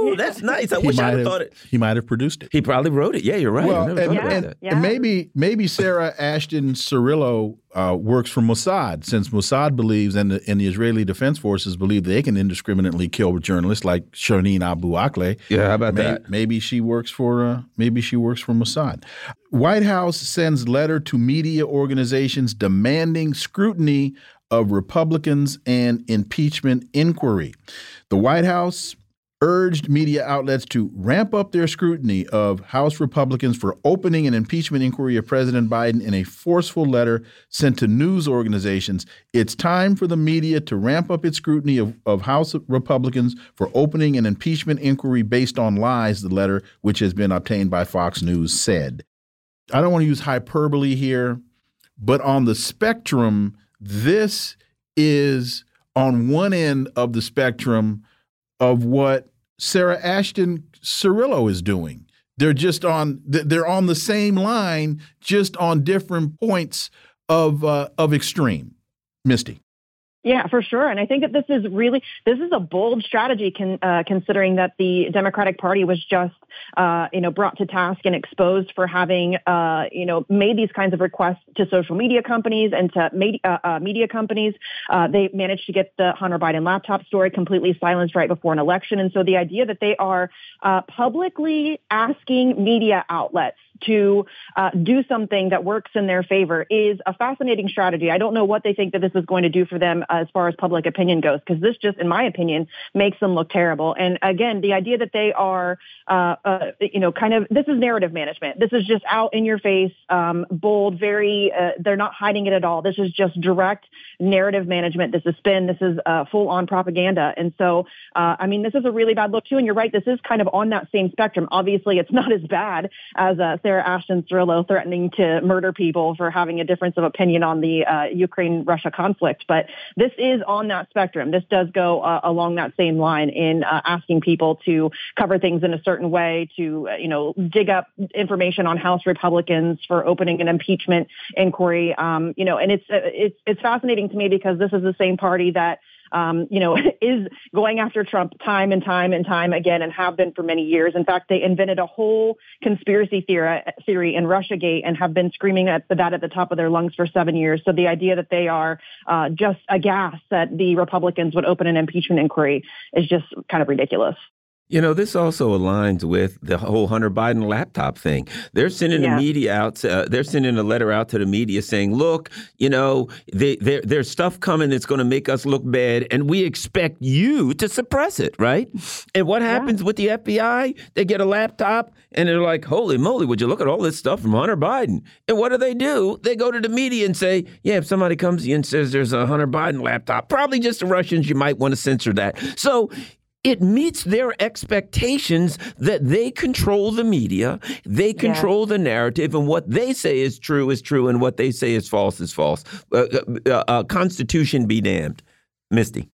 Oh, that's nice. I he wish I had thought it. He might have produced it. He probably wrote it. Yeah, you're right. Well, and, and, and, maybe maybe Sarah Ashton Cirillo uh, works for Mossad, since Mossad believes and the, and the Israeli Defense Forces believe they can indiscriminately kill journalists like Shireen Abu Akleh. Yeah, how about maybe, that? Maybe she works for uh, maybe she works for Mossad. White House sends letter to media organizations demanding scrutiny of Republicans and impeachment inquiry. The White House urged media outlets to ramp up their scrutiny of House Republicans for opening an impeachment inquiry of President Biden in a forceful letter sent to news organizations. It's time for the media to ramp up its scrutiny of, of House Republicans for opening an impeachment inquiry based on lies, the letter, which has been obtained by Fox News, said. I don't want to use hyperbole here, but on the spectrum, this is on one end of the spectrum of what Sarah Ashton Cirillo is doing. They're just on they're on the same line, just on different points of uh, of extreme. Misty. Yeah, for sure. And I think that this is really this is a bold strategy, con, uh, considering that the Democratic Party was just uh, you know brought to task and exposed for having uh, you know made these kinds of requests to social media companies and to media, uh, uh, media companies. Uh, they managed to get the Hunter Biden laptop story completely silenced right before an election, and so the idea that they are publicly asking media outlets to uh, do something that works in their favor is a fascinating strategy. I don't know what they think that this is going to do for them as far as public opinion goes, because this just, in my opinion, makes them look terrible. And again, the idea that they are, uh, uh, you know, kind of this is narrative management. This is just out in your face, um, bold, very. Uh, they're not hiding it at all. This is just direct narrative management. This is spin. This is uh, full on propaganda. And so, uh, I mean, this is a really bad look too. And you're right. This is kind of on that same spectrum. Obviously, it's not as bad as uh, Ashton Cirillo threatening to murder people for having a difference of opinion on the uh, Ukraine-Russia conflict. But this is on that spectrum. This does go uh, along that same line in uh, asking people to cover things in a certain way, to uh, you know dig up information on House Republicans for opening an impeachment inquiry. Um, you know, and it's uh, it's it's fascinating to me because this is the same party that um, you know, [laughs] is going after Trump time and time and time again and have been for many years. In fact, they invented a whole conspiracy theory, theory in Russiagate and have been screaming at that at the top of their lungs for seven years. So the idea that they are uh, just aghast that the Republicans would open an impeachment inquiry is just kind of ridiculous. You know, this also aligns with the whole Hunter Biden laptop thing. They're sending yeah. the media out. Uh, they're sending a letter out to the media saying, "Look, you know, they, there's stuff coming that's going to make us look bad, and we expect you to suppress it, right?" And what happens yeah. with the FBI? They get a laptop, and they're like, "Holy moly! Would you look at all this stuff from Hunter Biden?" And what do they do? They go to the media and say, "Yeah, if somebody comes and says there's a Hunter Biden laptop, probably just the Russians. You might want to censor that." So it meets their expectations that they control the media, they control yeah. the narrative, and what they say is true is true, and what they say is false is false. Uh, uh, uh, uh Constitution be damned, Misty.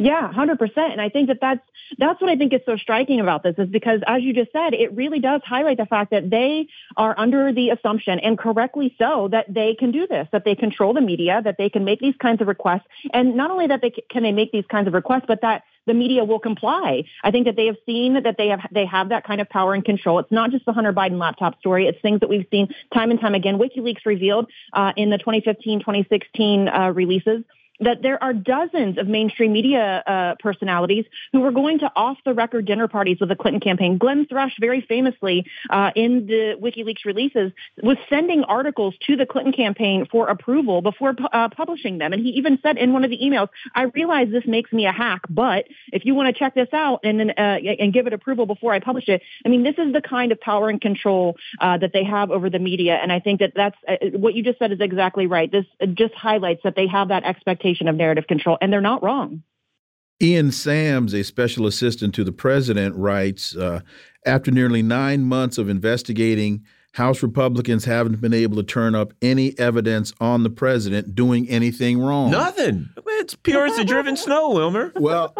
Yeah, 100%. And I think that that's, that's what I think is so striking about this is because as you just said, it really does highlight the fact that they are under the assumption and correctly so that they can do this, that they control the media, that they can make these kinds of requests. And not only that they can they make these kinds of requests, but that the media will comply. I think that they have seen that they have they have that kind of power and control. It's not just the Hunter Biden laptop story. It's things that we've seen time and time again. WikiLeaks revealed uh, in the 2015, 2016 uh, releases that there are dozens of mainstream media uh, personalities who were going to off the record dinner parties with the Clinton campaign. Glenn Thrush, very famously uh, in the WikiLeaks releases, was sending articles to the Clinton campaign for approval before uh, publishing them. And he even said in one of the emails, I realize this makes me a hack, but if you want to check this out and uh, and give it approval before I publish it, I mean, this is the kind of power and control uh, that they have over the media. And I think that that's uh, what you just said is exactly right. This just highlights that they have that expectation of narrative control, and they're not wrong. Ian Sams, a special assistant to the president, writes uh, After nearly nine months of investigating, House Republicans haven't been able to turn up any evidence on the president doing anything wrong. Nothing. It's pure as the driven [laughs] snow, Wilmer. Well,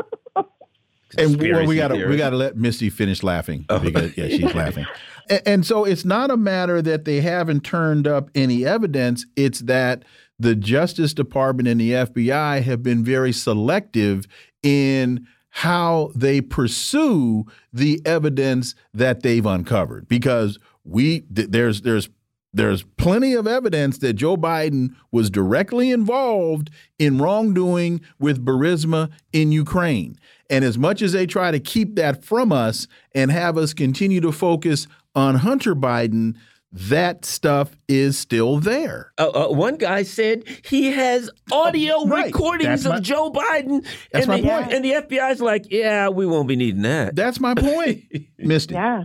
and well, we got to we got to let Misty finish laughing oh. because yeah, she's [laughs] laughing. And, and so it's not a matter that they haven't turned up any evidence; it's that the Justice Department and the FBI have been very selective in how they pursue the evidence that they've uncovered because we th there's there's there's plenty of evidence that Joe Biden was directly involved in wrongdoing with Burisma in Ukraine. And as much as they try to keep that from us and have us continue to focus on Hunter Biden, that stuff is still there. Uh, uh, one guy said he has audio right. recordings my, of Joe Biden. That's and my the, point. And the FBI's like, yeah, we won't be needing that. That's my point, [laughs] Misty. Yeah.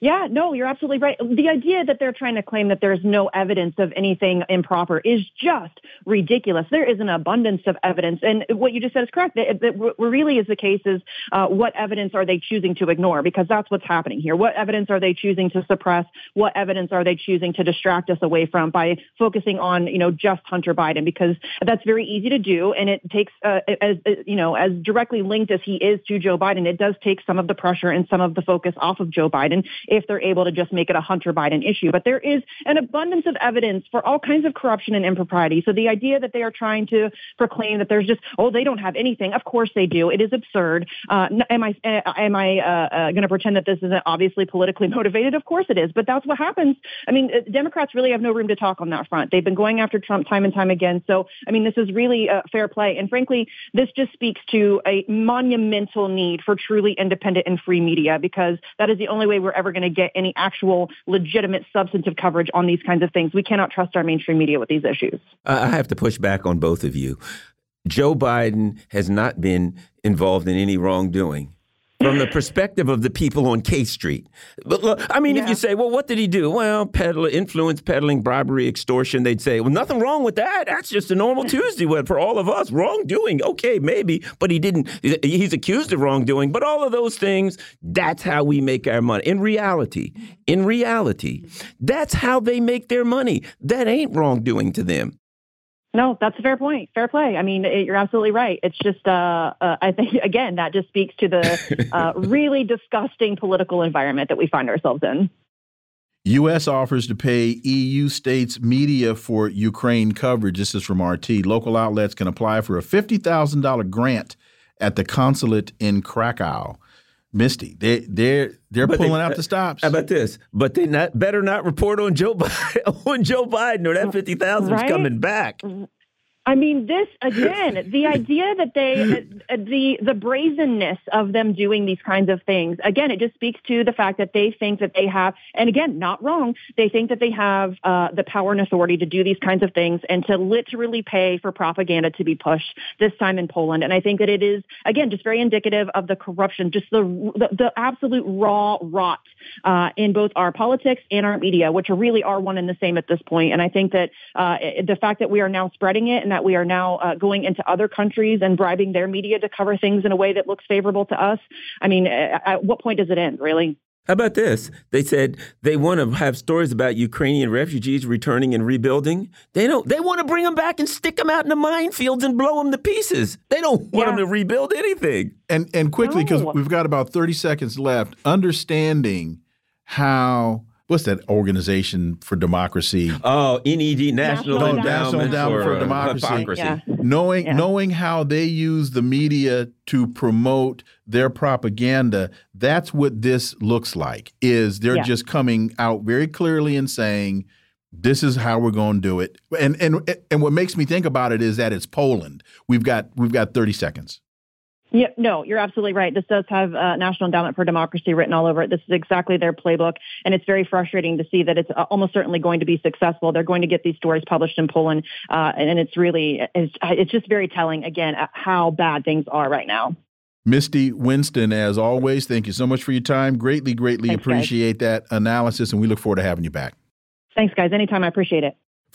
Yeah, no, you're absolutely right. The idea that they're trying to claim that there's no evidence of anything improper is just ridiculous. There is an abundance of evidence. And what you just said is correct. That, that what really is the case is uh, what evidence are they choosing to ignore? Because that's what's happening here. What evidence are they choosing to suppress? What evidence are they choosing to distract us away from by focusing on, you know, just Hunter Biden? Because that's very easy to do. And it takes, uh, as, you know, as directly linked as he is to Joe Biden, it does take some of the pressure and some of the focus off of Joe Biden if they're able to just make it a Hunter Biden issue. But there is an abundance of evidence for all kinds of corruption and impropriety. So the idea that they are trying to proclaim that there's just, oh, they don't have anything. Of course they do. It is absurd. Uh, am I, uh, am I uh, uh, going to pretend that this isn't obviously politically [laughs] motivated? Of course it is. But that's what happens. I mean, uh, Democrats really have no room to talk on that front. They've been going after Trump time and time again. So, I mean, this is really uh, fair play. And frankly, this just speaks to a monumental need for truly independent and free media because that is the only way we're ever going to get any actual legitimate substantive coverage on these kinds of things. We cannot trust our mainstream media with these issues. I have to push back on both of you. Joe Biden has not been involved in any wrongdoing from the perspective of the people on K Street. But look, I mean, yeah. if you say, well, what did he do? Well, influence peddling, bribery, extortion, they'd say, well, nothing wrong with that. That's just a normal Tuesday for all of us. Wrongdoing, okay, maybe, but he didn't, he's accused of wrongdoing, but all of those things, that's how we make our money. In reality, in reality, that's how they make their money. That ain't wrongdoing to them. No, that's a fair point. Fair play. I mean, it, you're absolutely right. It's just, uh, uh, I think, [laughs] again, that just speaks to the uh, [laughs] really disgusting political environment that we find ourselves in. U.S. offers to pay EU states media for Ukraine coverage. This is from RT. Local outlets can apply for a $50,000 grant at the consulate in Krakow. Misty, they they're they're but pulling they, out uh, the stops. How about this? But they not better not report on Joe Biden, [laughs] on Joe Biden or that fifty thousand right? is coming back. Mm-hmm. I mean, this again, [laughs] the idea that they, uh, the the brazenness of them doing these kinds of things. Again, it just speaks to the fact that they think that they have, and again, not wrong. They think that they have uh, the power and authority to do these kinds of things and to literally pay for propaganda to be pushed. This time in Poland, and I think that it is again just very indicative of the corruption, just the the, the absolute raw rot uh, in both our politics and our media, which really are one and the same at this point. And I think that uh, the fact that we are now spreading it and that we are now uh, going into other countries and bribing their media to cover things in a way that looks favorable to us. I mean, at what point does it end, really? How about this? They said they want to have stories about Ukrainian refugees returning and rebuilding. They don't. They want to bring them back and stick them out in the minefields and blow them to pieces. They don't want yeah. them to rebuild anything. And and quickly because no. we've got about thirty seconds left. Understanding how what's that organization for democracy? Oh, NED, National, National Endowment, National Endowment for, for, Democracy. Yeah. Knowing yeah. knowing how they use the media to promote their propaganda, that's what this looks like. Is they're yeah. just coming out very clearly and saying this is how we're going to do it. And and and what makes me think about it is that it's Poland. We've got we've got 30 seconds. Yeah, no, you're absolutely right. This does have uh, National Endowment for Democracy written all over it. This is exactly their playbook, and it's very frustrating to see that it's uh, almost certainly going to be successful. They're going to get these stories published in Poland, uh, and it's really it's, it's just very telling again how bad things are right now. Misty Winston, as always, thank you so much for your time. Greatly, greatly Thanks, appreciate guys. that analysis, and we look forward to having you back. Thanks, guys. Anytime, I appreciate it.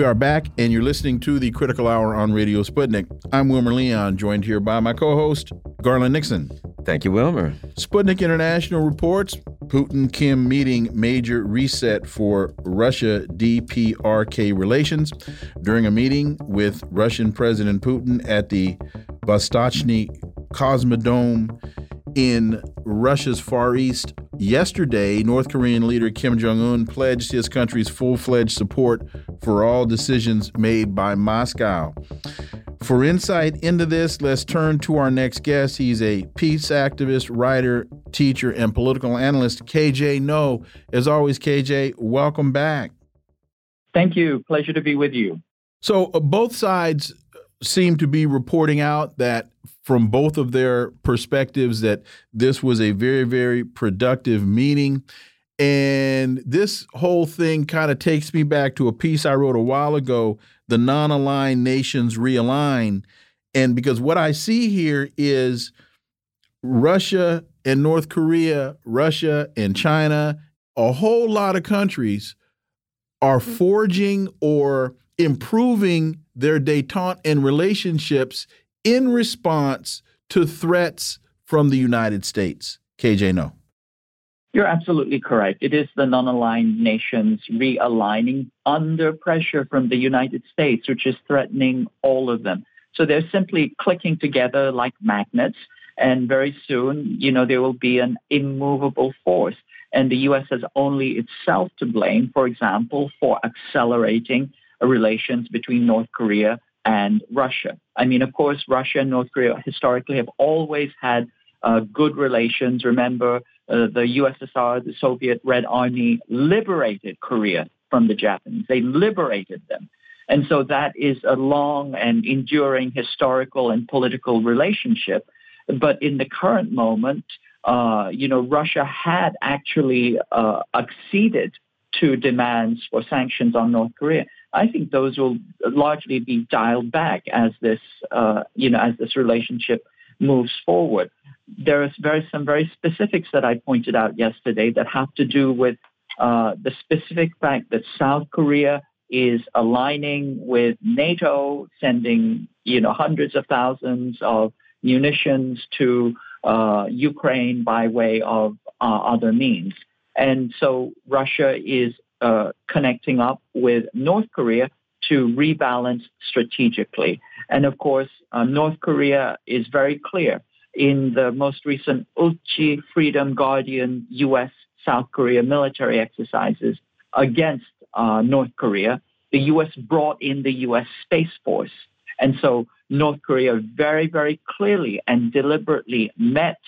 We are back, and you're listening to the Critical Hour on Radio Sputnik. I'm Wilmer Leon, joined here by my co host, Garland Nixon. Thank you, Wilmer. Sputnik International reports Putin Kim meeting major reset for Russia DPRK relations. During a meeting with Russian President Putin at the Vostochny Cosmodrome in Russia's Far East, Yesterday, North Korean leader Kim Jong un pledged his country's full fledged support for all decisions made by Moscow. For insight into this, let's turn to our next guest. He's a peace activist, writer, teacher, and political analyst, KJ Noh. As always, KJ, welcome back. Thank you. Pleasure to be with you. So, uh, both sides seem to be reporting out that from both of their perspectives that this was a very very productive meeting and this whole thing kind of takes me back to a piece I wrote a while ago the non-aligned nations realign and because what I see here is Russia and North Korea, Russia and China, a whole lot of countries are mm-hmm. forging or improving their detente and relationships in response to threats from the United States. KJ, no. You're absolutely correct. It is the non aligned nations realigning under pressure from the United States, which is threatening all of them. So they're simply clicking together like magnets. And very soon, you know, there will be an immovable force. And the U.S. has only itself to blame, for example, for accelerating relations between North Korea and Russia. I mean, of course, Russia and North Korea historically have always had uh, good relations. Remember, uh, the USSR, the Soviet Red Army, liberated Korea from the Japanese. They liberated them. And so that is a long and enduring historical and political relationship. But in the current moment, uh, you know, Russia had actually uh, acceded to demands for sanctions on North Korea. I think those will largely be dialed back as this, uh, you know, as this relationship moves forward. There is very some very specifics that I pointed out yesterday that have to do with uh, the specific fact that South Korea is aligning with NATO, sending you know hundreds of thousands of munitions to uh, Ukraine by way of uh, other means. And so Russia is uh, connecting up with North Korea to rebalance strategically. And of course, uh, North Korea is very clear in the most recent Ulchi Freedom Guardian U.S. South Korea military exercises against uh, North Korea. The U.S. brought in the U.S. Space Force. And so North Korea very, very clearly and deliberately met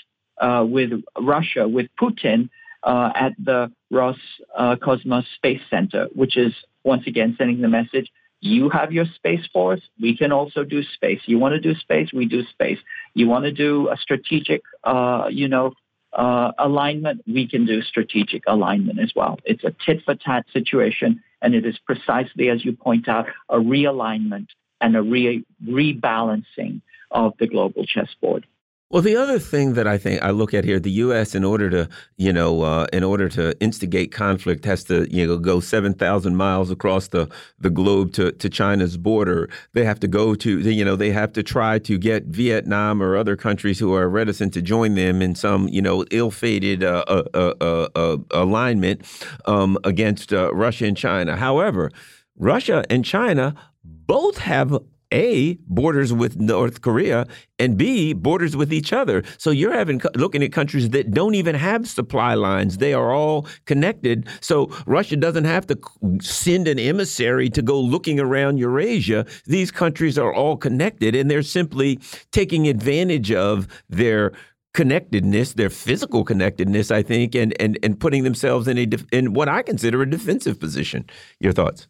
uh, with Russia, with Putin, uh, at the Ross uh, Cosmos Space Center, which is once again sending the message you have your space force. We can also do space. You want to do space? We do space. You want to do a strategic uh, you know uh, alignment, we can do strategic alignment as well. It's a tit for tat situation, and it is precisely, as you point out, a realignment and a re- rebalancing of the global chessboard. Well, the other thing that I think I look at here, the U.S. in order to, you know, uh, in order to instigate conflict, has to, you know, go seven thousand miles across the the globe to to China's border. They have to go to, you know, they have to try to get Vietnam or other countries who are reticent to join them in some, you know, ill-fated uh, uh, uh, uh alignment um, against uh, Russia and China. However, Russia and China both have a borders with North Korea and B borders with each other. So you're having looking at countries that don't even have supply lines. They are all connected. So Russia doesn't have to send an emissary to go looking around Eurasia. These countries are all connected and they're simply taking advantage of their connectedness, their physical connectedness, I think, and and and putting themselves in a in what I consider a defensive position. Your thoughts?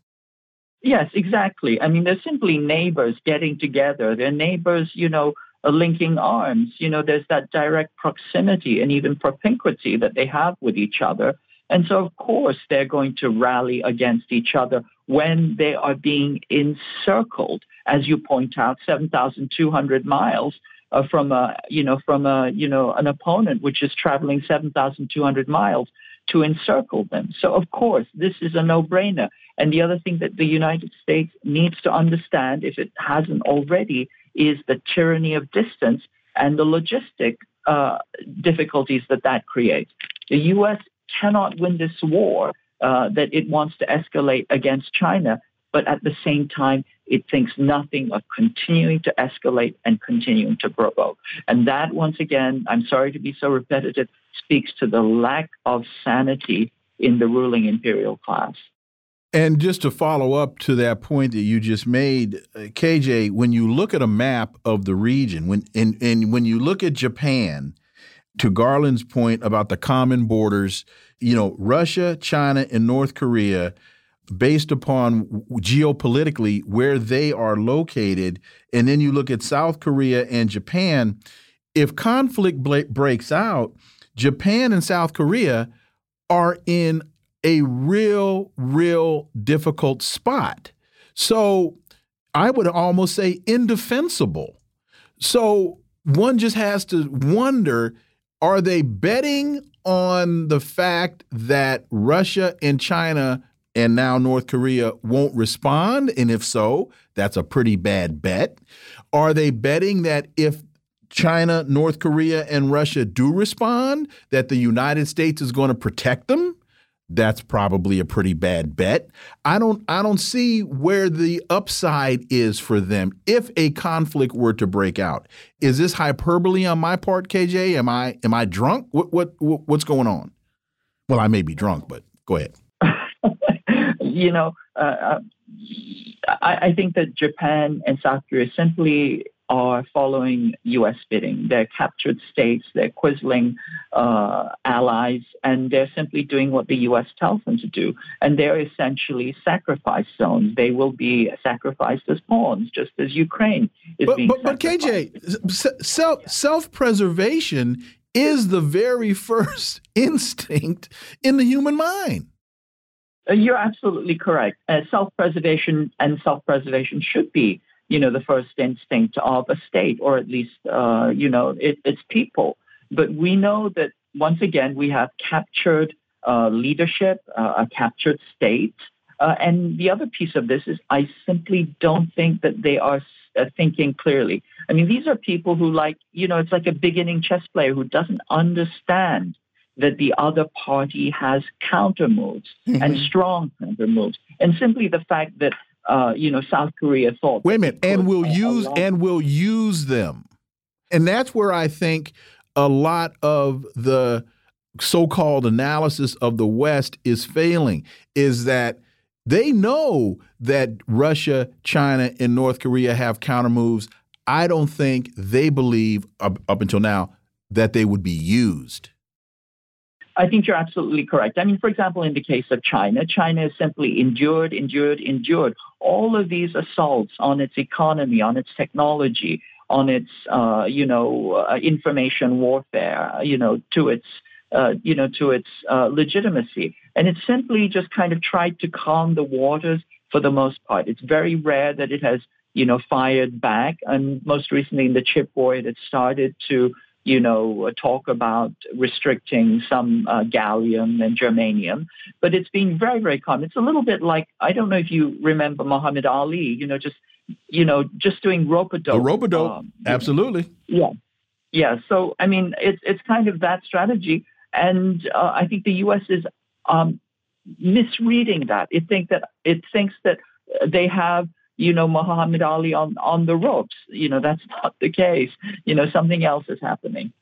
Yes, exactly. I mean, they're simply neighbors getting together. They're neighbors, you know, uh, linking arms. You know, there's that direct proximity and even propinquity that they have with each other. And so, of course, they're going to rally against each other when they are being encircled, as you point out, 7,200 miles uh, from a, you know, from a, you know, an opponent which is traveling 7,200 miles to encircle them. So, of course, this is a no-brainer. And the other thing that the United States needs to understand, if it hasn't already, is the tyranny of distance and the logistic uh, difficulties that that creates. The U.S. cannot win this war uh, that it wants to escalate against China, but at the same time, it thinks nothing of continuing to escalate and continuing to provoke. And that, once again, I'm sorry to be so repetitive, speaks to the lack of sanity in the ruling imperial class. And just to follow up to that point that you just made, uh, KJ, when you look at a map of the region, when and, and when you look at Japan, to Garland's point about the common borders, you know, Russia, China, and North Korea, based upon geopolitically where they are located, and then you look at South Korea and Japan, if conflict breaks out, Japan and South Korea are in a real, real difficult spot. So I would almost say indefensible. So one just has to wonder are they betting on the fact that Russia and China and now North Korea won't respond? And if so, that's a pretty bad bet. Are they betting that if China, North Korea, and Russia do respond, that the United States is going to protect them? that's probably a pretty bad bet. I don't I don't see where the upside is for them if a conflict were to break out. Is this hyperbole on my part, KJ? Am I am I drunk? What what, what's going on? Well, I may be drunk, but go ahead. [laughs] you know, uh, uh, I, I think that Japan and South Korea simply are following U.S. bidding. They're captured states, they're quisling uh, allies, and they're simply doing what the U.S. tells them to do. And they're essentially sacrifice zones. They will be sacrificed as pawns, just as Ukraine is but, being but, but KJ, self self preservation is the very [laughs] first instinct in the human mind. Uh, you're absolutely correct. Uh, self preservation and self preservation should be you know, the first instinct of a state, or at least, uh, you know, it, its people. But we know that once again, we have captured uh, leadership, uh, a captured state. Uh, and the other piece of this is I simply don't think that they are uh, thinking clearly. I mean, these are people who like, you know, it's like a beginning chess player who doesn't understand that the other party has counter moves mm-hmm. and strong counter moves. And simply the fact that uh, you know, South Korea thought. Wait a minute, and will use and will use them, and that's where I think a lot of the so-called analysis of the West is failing. Is that they know that Russia, China, and North Korea have counter moves. I don't think they believe up, up until now that they would be used. I think you're absolutely correct. I mean, for example, in the case of China, China has simply endured, endured, endured all of these assaults on its economy, on its technology, on its, uh, you know, uh, information warfare, you know, to its, uh, you know, to its uh, legitimacy. And it simply just kind of tried to calm the waters for the most part. It's very rare that it has, you know, fired back. And most recently in the chip war, it had started to, you know, talk about restricting some uh, gallium and germanium. But it's been very, very calm. It's a little bit like, I don't know if you remember Muhammad Ali, you know, just, you know, just doing rope-a-dope. Rope-a-dope, um, absolutely. Yeah. Yeah. So, I mean, it's, it's kind of that strategy. And uh, I think the U.S. is um, misreading that. It think that it thinks that they have you know Muhammad Ali on on the ropes. You know that's [laughs] not the case. You know something else is happening.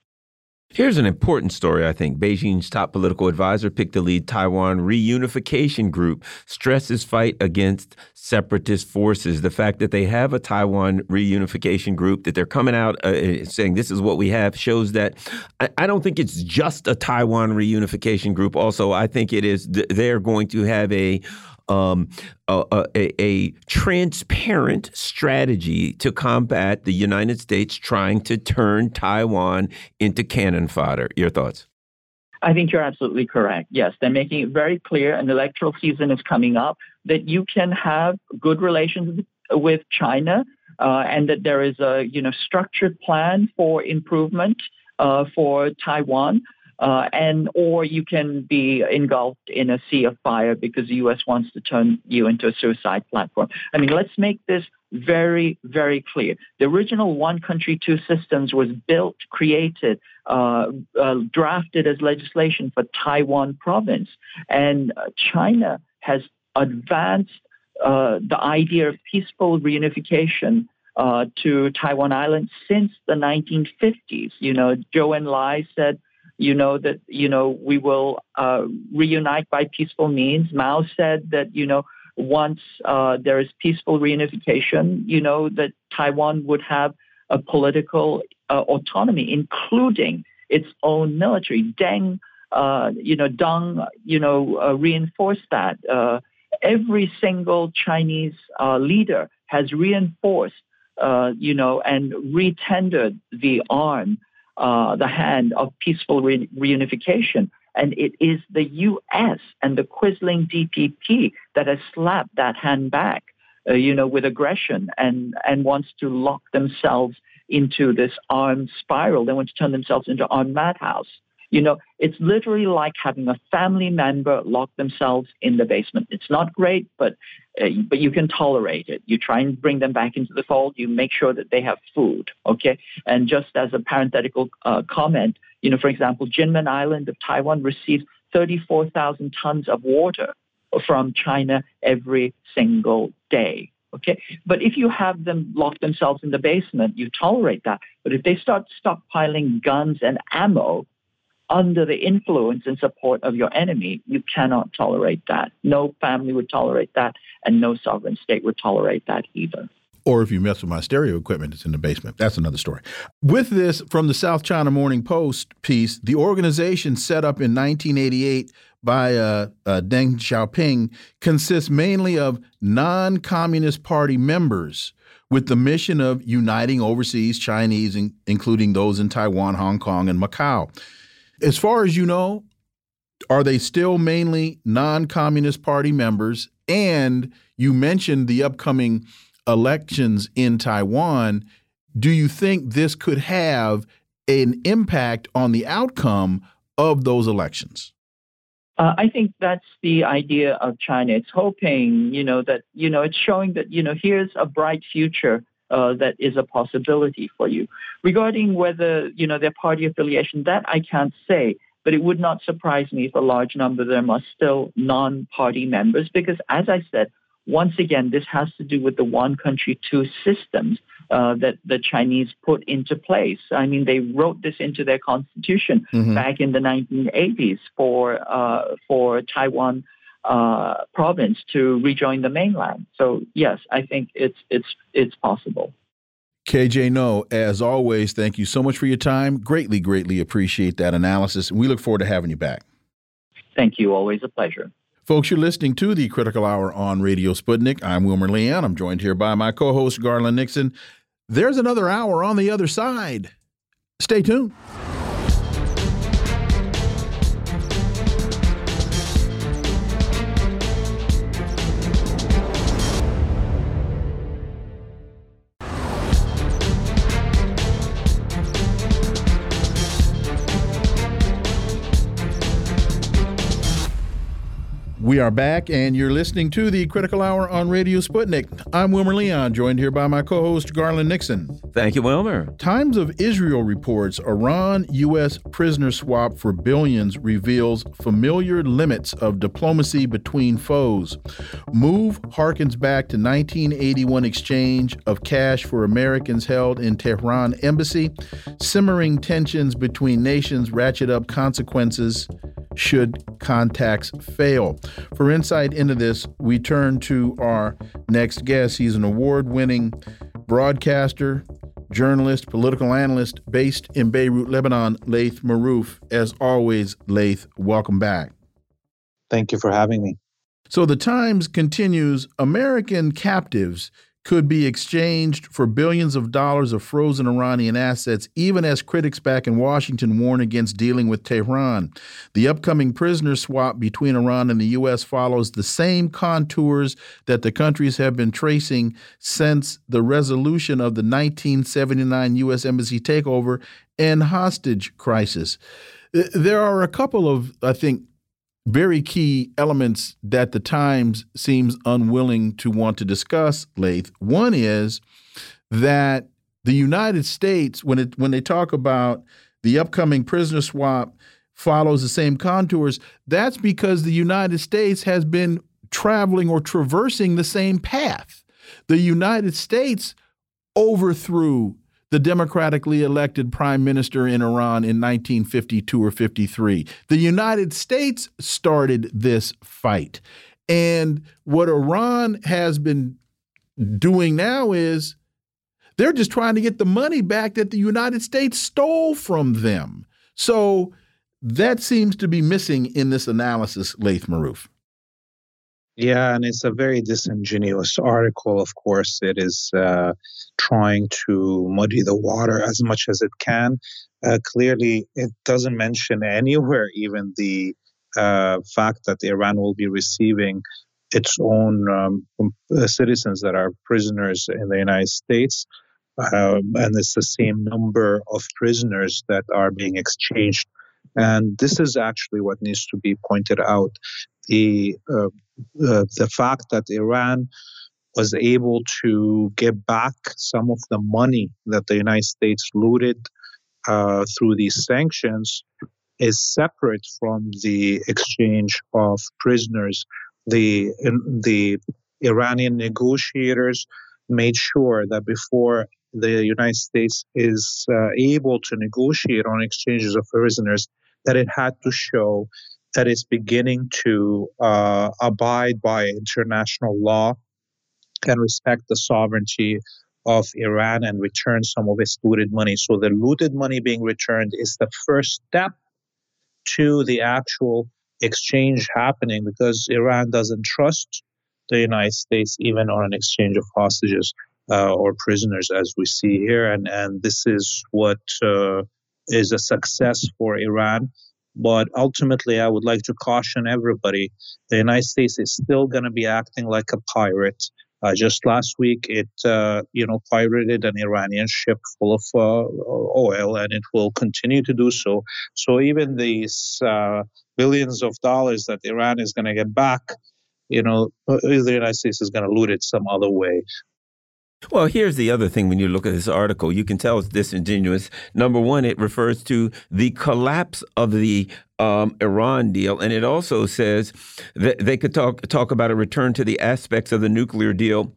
Here's an important story, I think. Beijing's top political advisor picked to lead Taiwan reunification group, stresses fight against separatist forces. The fact that they have a Taiwan reunification group, that they're coming out uh, saying this is what we have, shows that I, I, don't think it's just a Taiwan reunification group. Also, I think it is they're going to have a um, a, a, a, transparent strategy to combat the United States trying to turn Taiwan into cannon fodder. Your thoughts? I think you're absolutely correct. Yes, they're making it very clear, and electoral season is coming up, that you can have good relations with China, uh, and that there is a you know structured plan for improvement uh, for Taiwan. Uh, and or you can be engulfed in a sea of fire because the U.S. wants to turn you into a suicide platform. I mean, let's make this very, very clear. The original one country, two systems was built, created, uh, uh, drafted as legislation for Taiwan province. And uh, China has advanced uh, the idea of peaceful reunification uh, to Taiwan Island since the 1950s. You know, Zhou Enlai said you know that you know we will uh, reunite by peaceful means. Mao said that you know once uh, there is peaceful reunification, you know that Taiwan would have a political uh, autonomy, including its own military. Deng, uh, you know, Deng, you know, uh, reinforced that. Uh, every single Chinese leader has reinforced, you know, and retendered the arm uh, the hand of peaceful re- reunification. And it is the U.S. and the quisling DPP that has slapped that hand back, uh, you know, with aggression and, and wants to lock themselves into this armed spiral. They want to turn themselves into armed madhouse. You know, it's literally like having a family member lock themselves in the basement. It's not great, but uh, but you can tolerate it. You try and bring them back into the fold. You make sure that they have food. Okay, and just as a parenthetical uh, comment, you know, for example, Jinmen Island of Taiwan receives 34,000 tons of water from China every single day. Okay. But if you have them lock themselves in the basement, you tolerate that. But if they start stockpiling guns and ammo, under the influence and support of your enemy, you cannot tolerate that. No family would tolerate that, and no sovereign state would tolerate that either. Or if you mess with my stereo equipment, it's in the basement. That's another story. With this, from the South China Morning Post piece, the organization set up in 1988 by uh, uh, Deng Xiaoping consists mainly of non Communist Party members with the mission of uniting overseas Chinese, including those in Taiwan, Hong Kong, and Macau. As far as you know, are they still mainly non Communist Party members? And you mentioned the upcoming elections in Taiwan. Do you think this could have an impact on the outcome of those elections? Uh, I think that's the idea of China. It's hoping, you know, that, you know, it's showing that, you know, here's a bright future uh, that is a possibility for you. Regarding whether you know their party affiliation, that I can't say, but it would not surprise me if a large number of them are still non-party members, because as I said, once again, this has to do with the one country, two systems uh, that the Chinese put into place. I mean, they wrote this into their constitution mm-hmm. back in the 1980s for uh, for Taiwan uh, province to rejoin the mainland. So yes, I think it's it's it's possible. KJ Noh, as always, thank you so much for your time. Greatly, greatly appreciate that analysis. And we look forward to having you back. Thank you. Always a pleasure. Folks, you're listening to the Critical Hour on Radio Sputnik. I'm Wilmer Leon. I'm joined here by my co host, Garland Nixon. There's another hour on the other side. Stay tuned. We are back, and you're listening to the Critical Hour on Radio Sputnik. I'm Wilmer Leon, joined here by my co host, Garland Nixon. Thank you, Wilmer. Times of Israel reports Iran U.S. prisoner swap for billions reveals familiar limits of diplomacy between foes. Move harkens back to 1981 exchange of cash for Americans held in Tehran embassy. Simmering tensions between nations ratchet up consequences should contacts fail. For insight into this, we turn to our next guest. He's an award winning broadcaster, journalist, political analyst based in Beirut, Lebanon, Laith Marouf. As always, Laith, welcome back. Thank you for having me. So the Times continues American captives could be exchanged for billions of dollars of frozen Iranian assets, even as critics back in Washington warn against dealing with Tehran. The upcoming prisoner swap between Iran and the U.S. follows the same contours that the countries have been tracing since the resolution of the 1979 U.S. Embassy takeover and hostage crisis. There are a couple of, I think, very key elements that the Times seems unwilling to want to discuss, Laith. One is that the United States, when it when they talk about the upcoming prisoner swap follows the same contours, that's because the United States has been traveling or traversing the same path. The United States overthrew the democratically elected prime minister in Iran in 1952 or 53. The United States started this fight. And what Iran has been doing now is they're just trying to get the money back that the United States stole from them. So that seems to be missing in this analysis, Laith Marouf. Yeah, and it's a very disingenuous article. Of course, it is uh, trying to muddy the water as much as it can. Uh, clearly, it doesn't mention anywhere even the uh, fact that Iran will be receiving its own um, uh, citizens that are prisoners in the United States. Um, and it's the same number of prisoners that are being exchanged. And this is actually what needs to be pointed out the uh, uh, the fact that Iran was able to get back some of the money that the United States looted uh, through these sanctions is separate from the exchange of prisoners. The the Iranian negotiators made sure that before the United States is uh, able to negotiate on exchanges of prisoners, that it had to show that it's beginning to uh, abide by international law and respect the sovereignty of Iran and return some of its looted money. So the looted money being returned is the first step to the actual exchange happening because Iran doesn't trust the United States even on an exchange of hostages uh, or prisoners, as we see here. And, and this is what uh, is a success for Iran but ultimately, I would like to caution everybody the United States is still going to be acting like a pirate. Uh, just last week, it uh, you know pirated an Iranian ship full of uh, oil, and it will continue to do so. So even these uh, billions of dollars that Iran is going to get back, you know, uh, the United States is going to loot it some other way. Well, here's the other thing when you look at this article, you can tell it's disingenuous. Number one, it refers to the collapse of the um, Iran deal, and it also says that they could talk talk about a return to the aspects of the nuclear deal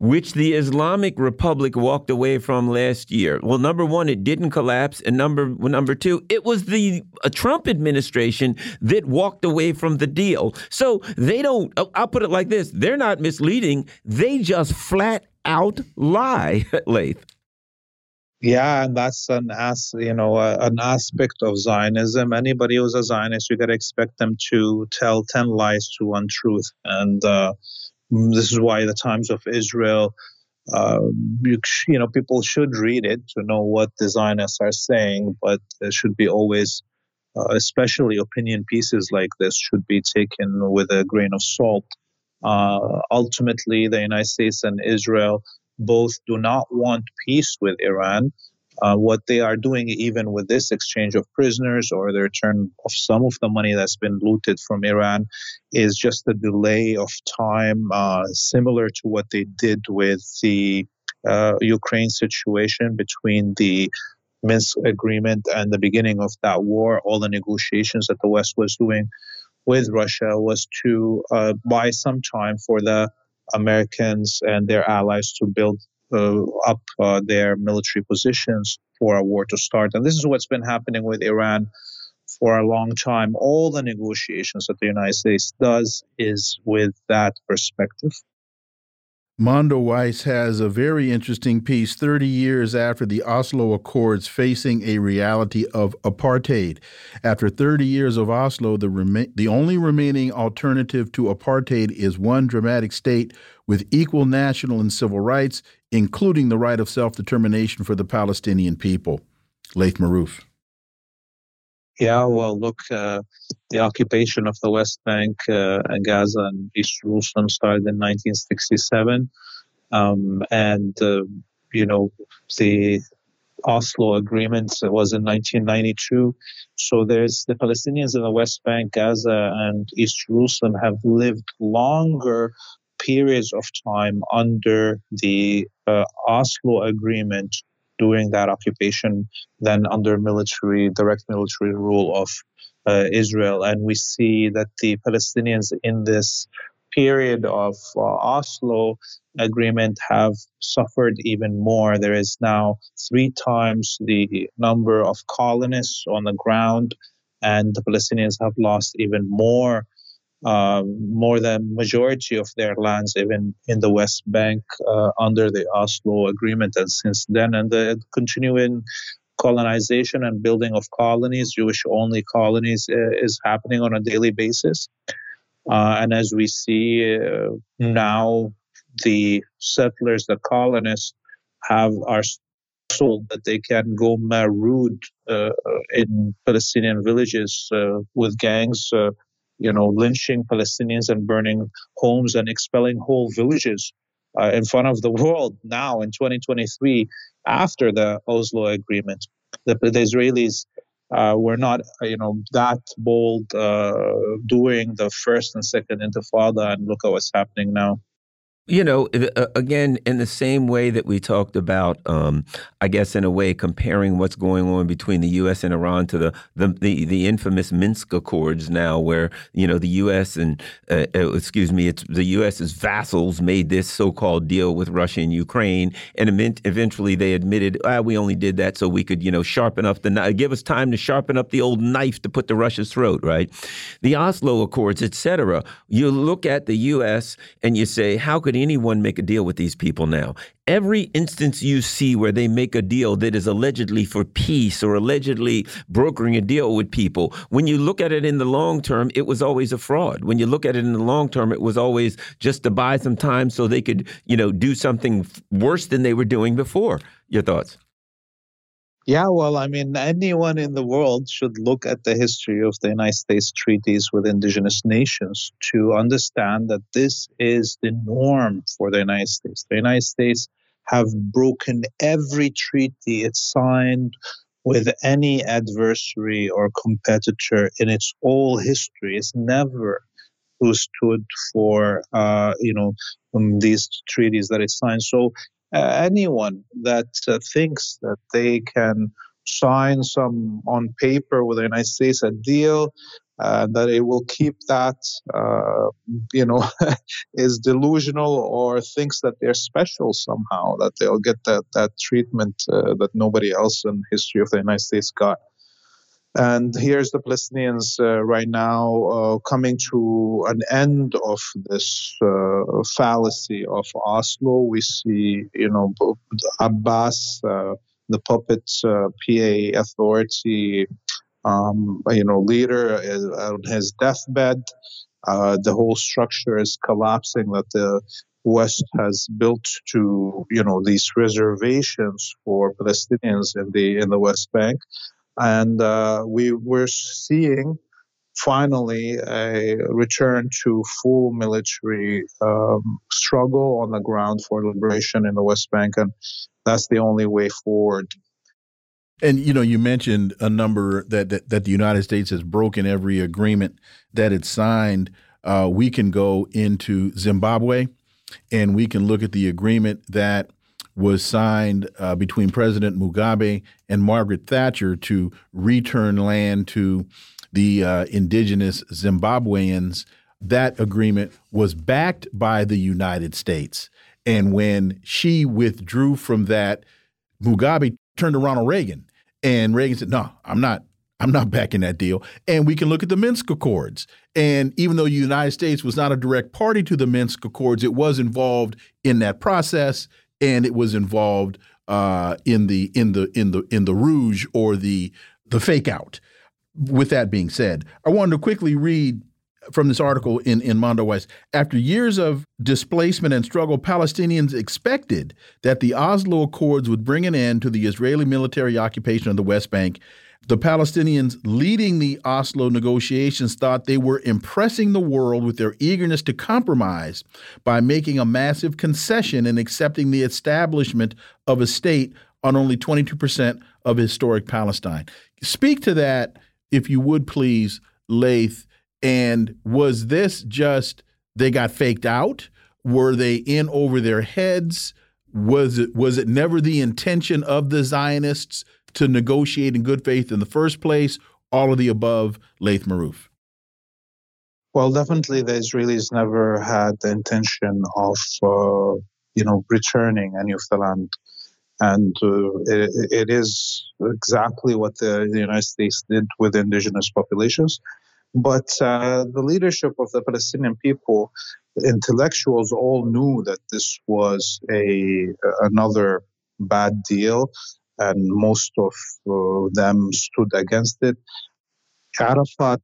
which the Islamic Republic walked away from last year. Well, number one, it didn't collapse, and number number two, it was the uh, Trump administration that walked away from the deal. So they don't. I'll put it like this: they're not misleading; they just flat out lie, Laith. [laughs] Yeah, and that's an as you know uh, an aspect of Zionism. Anybody who's a Zionist, you got to expect them to tell ten lies to one truth, and uh, this is why the Times of Israel uh, you, you, know, people should read it to know what the Zionists are saying, but there should be always, uh, especially opinion pieces like this, should be taken with a grain of salt. Uh, ultimately, the United States and Israel both do not want peace with Iran. Uh, what they are doing, even with this exchange of prisoners or the return of some of the money that's been looted from Iran, is just a delay of time, uh, similar to what they did with the uh, Ukraine situation between the Minsk agreement and the beginning of that war. All the negotiations that the West was doing with Russia was to uh, buy some time for the Americans and their allies to build uh, up uh, their military positions for a war to start. And this is what's been happening with Iran for a long time. All the negotiations that the United States does is with that perspective. Mondoweiss has a very interesting piece 30 years after the Oslo Accords facing a reality of apartheid. After 30 years of Oslo, the, the only remaining alternative to apartheid is one dramatic state with equal national and civil rights, including the right of self determination for the Palestinian people. Laith Marouf. Yeah, well, look, uh, the occupation of the West Bank, uh, and Gaza, and East Jerusalem started in 1967. Um, and, uh, you know, the Oslo Agreement was in 1992. So there's the Palestinians in the West Bank, Gaza, and East Jerusalem have lived longer periods of time under the uh, Oslo Agreement during that occupation than under military, direct military rule of uh, Israel. And we see that the Palestinians in this period of uh, Oslo agreement have suffered even more. There is now three times the number of colonists on the ground, and the Palestinians have lost even more um, more than majority of their lands, even in the West Bank, uh, under the Oslo Agreement. And since then, and the continuing colonization and building of colonies, Jewish-only colonies, uh, is happening on a daily basis. Uh, and as we see uh, now, the settlers, the colonists, have are sold that they can go marood uh, in Palestinian villages uh, with gangs you know, lynching Palestinians and burning homes and expelling whole villages uh, in front of the [laughs] world now in 2023 after the Oslo Agreement. The, the Israelis uh, were not, you know, that bold uh, doing the first and second Intifada, and look at what's happening now. You know, uh, again, in the same way that we talked about, um, I guess, in a way, comparing what's going on between the U.S. and Iran to the the the, the infamous Minsk Accords now, where you know the U.S. and uh, uh, excuse me, it's the U.S.'s vassals made this so-called deal with Russia and Ukraine, and eventually they admitted, ah, we only did that so we could, you know, sharpen up the give us time to sharpen up the old knife to put to Russia's throat, right? The Oslo Accords, etc. You look at the U.S. and you say, how could anyone make a deal with these people now? Every instance you see where they make a deal that is allegedly for peace or allegedly brokering a deal with people, when you look at it in the long term, it was always a fraud. When you look at it in the long term, it was always just to buy some time so they could, you know, do something worse than they were doing before. Your thoughts? Yeah, well, I mean, anyone in the world should look at the history of the United States treaties with indigenous nations to understand that this is the norm for the United States. The United States have broken every treaty it signed with any adversary or competitor in its whole history. It's never who stood for uh, you know um, these treaties that it signed. So anyone that uh, thinks that they can sign some on paper with the United States a deal uh, that it will keep that, uh, you know, [laughs] is delusional or thinks that they're special somehow, that they'll get that, that treatment uh, that nobody else in history of the United States got. And here's the Palestinians uh, right now uh, coming to an end of this uh, fallacy of Oslo. We see, you know, Abbas, uh, the puppet uh, PA authority, um, you know, leader on his deathbed. Uh, the whole structure is collapsing. That the West has built to you know these reservations for Palestinians in the in the West Bank, and uh, we were seeing finally a return to full military um, struggle on the ground for liberation in the West Bank, and that's the only way forward. And you know, you mentioned a number that that, that the United States has broken every agreement that it signed. Uh, we can go into Zimbabwe, and we can look at the agreement that was signed uh, between President Mugabe and Margaret Thatcher to return land to the uh, indigenous Zimbabweans. That agreement was backed by the United States. And when she withdrew from that, Mugabe turned to Ronald Reagan. And Reagan said, No, I'm not. I'm not backing that deal. And we can look at the Minsk Accords. And even though the United States was not a direct party to the Minsk Accords, it was involved in that process, and it was involved uh, in the in the in the in the rouge or the the fake out with that being said, I wanted to quickly read from this article in, in Mondo Mondoweiss. After years of displacement and struggle, Palestinians expected that the Oslo Accords would bring an end to the Israeli military occupation of the West Bank. The Palestinians leading the Oslo negotiations thought they were impressing the world with their eagerness to compromise by making a massive concession and accepting the establishment of a state on only 22% of historic Palestine. Speak to that if you would please, Laith. And was this just they got faked out? Were they in over their heads? Was it was it never the intention of the Zionists to negotiate in good faith in the first place? All of the above, Laith Marouf. Well, definitely, the Israelis never had the intention of, uh, you know, returning any of the land and uh, it, it is exactly what the, the, United States did with indigenous populations. But uh, the leadership of the Palestinian people, intellectuals, all knew that this was a another bad deal, and most of uh, them stood against it. Arafat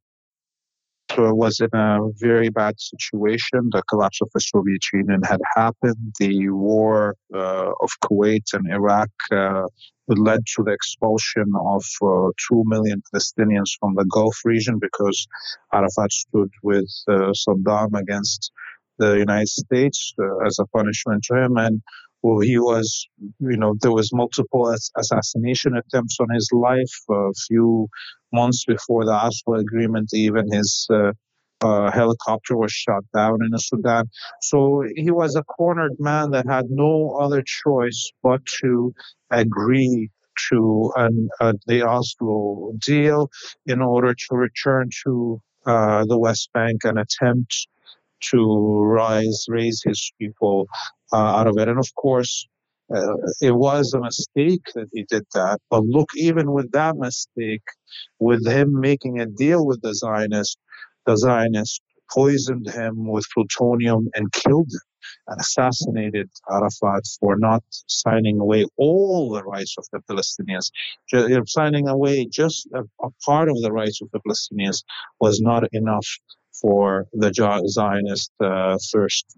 uh, was in a very bad situation. The collapse of the Soviet Union had happened. The war uh, of Kuwait and Iraq uh, led to the expulsion of uh, 2 million Palestinians from the Gulf region because Arafat stood with uh, Saddam against the United States as a punishment to him. And well, he was, you know, there was multiple assassination attempts on his life. A few months before the Oslo agreement, even his uh, uh, helicopter was shot down in Sudan. So he was a cornered man that had no other choice but to agree to an, uh, the Oslo deal in order to return to uh, the West Bank and attempt to rise, raise his people out of it. And of course, uh, it was a mistake that he did that. But look, even with that mistake, with him making a deal with the Zionists, the Zionists poisoned him with plutonium and killed him and assassinated Arafat for not signing away all the rights of the Palestinians. signing away just a, a part of the rights of the Palestinians was not enough for the Zionist uh, thirst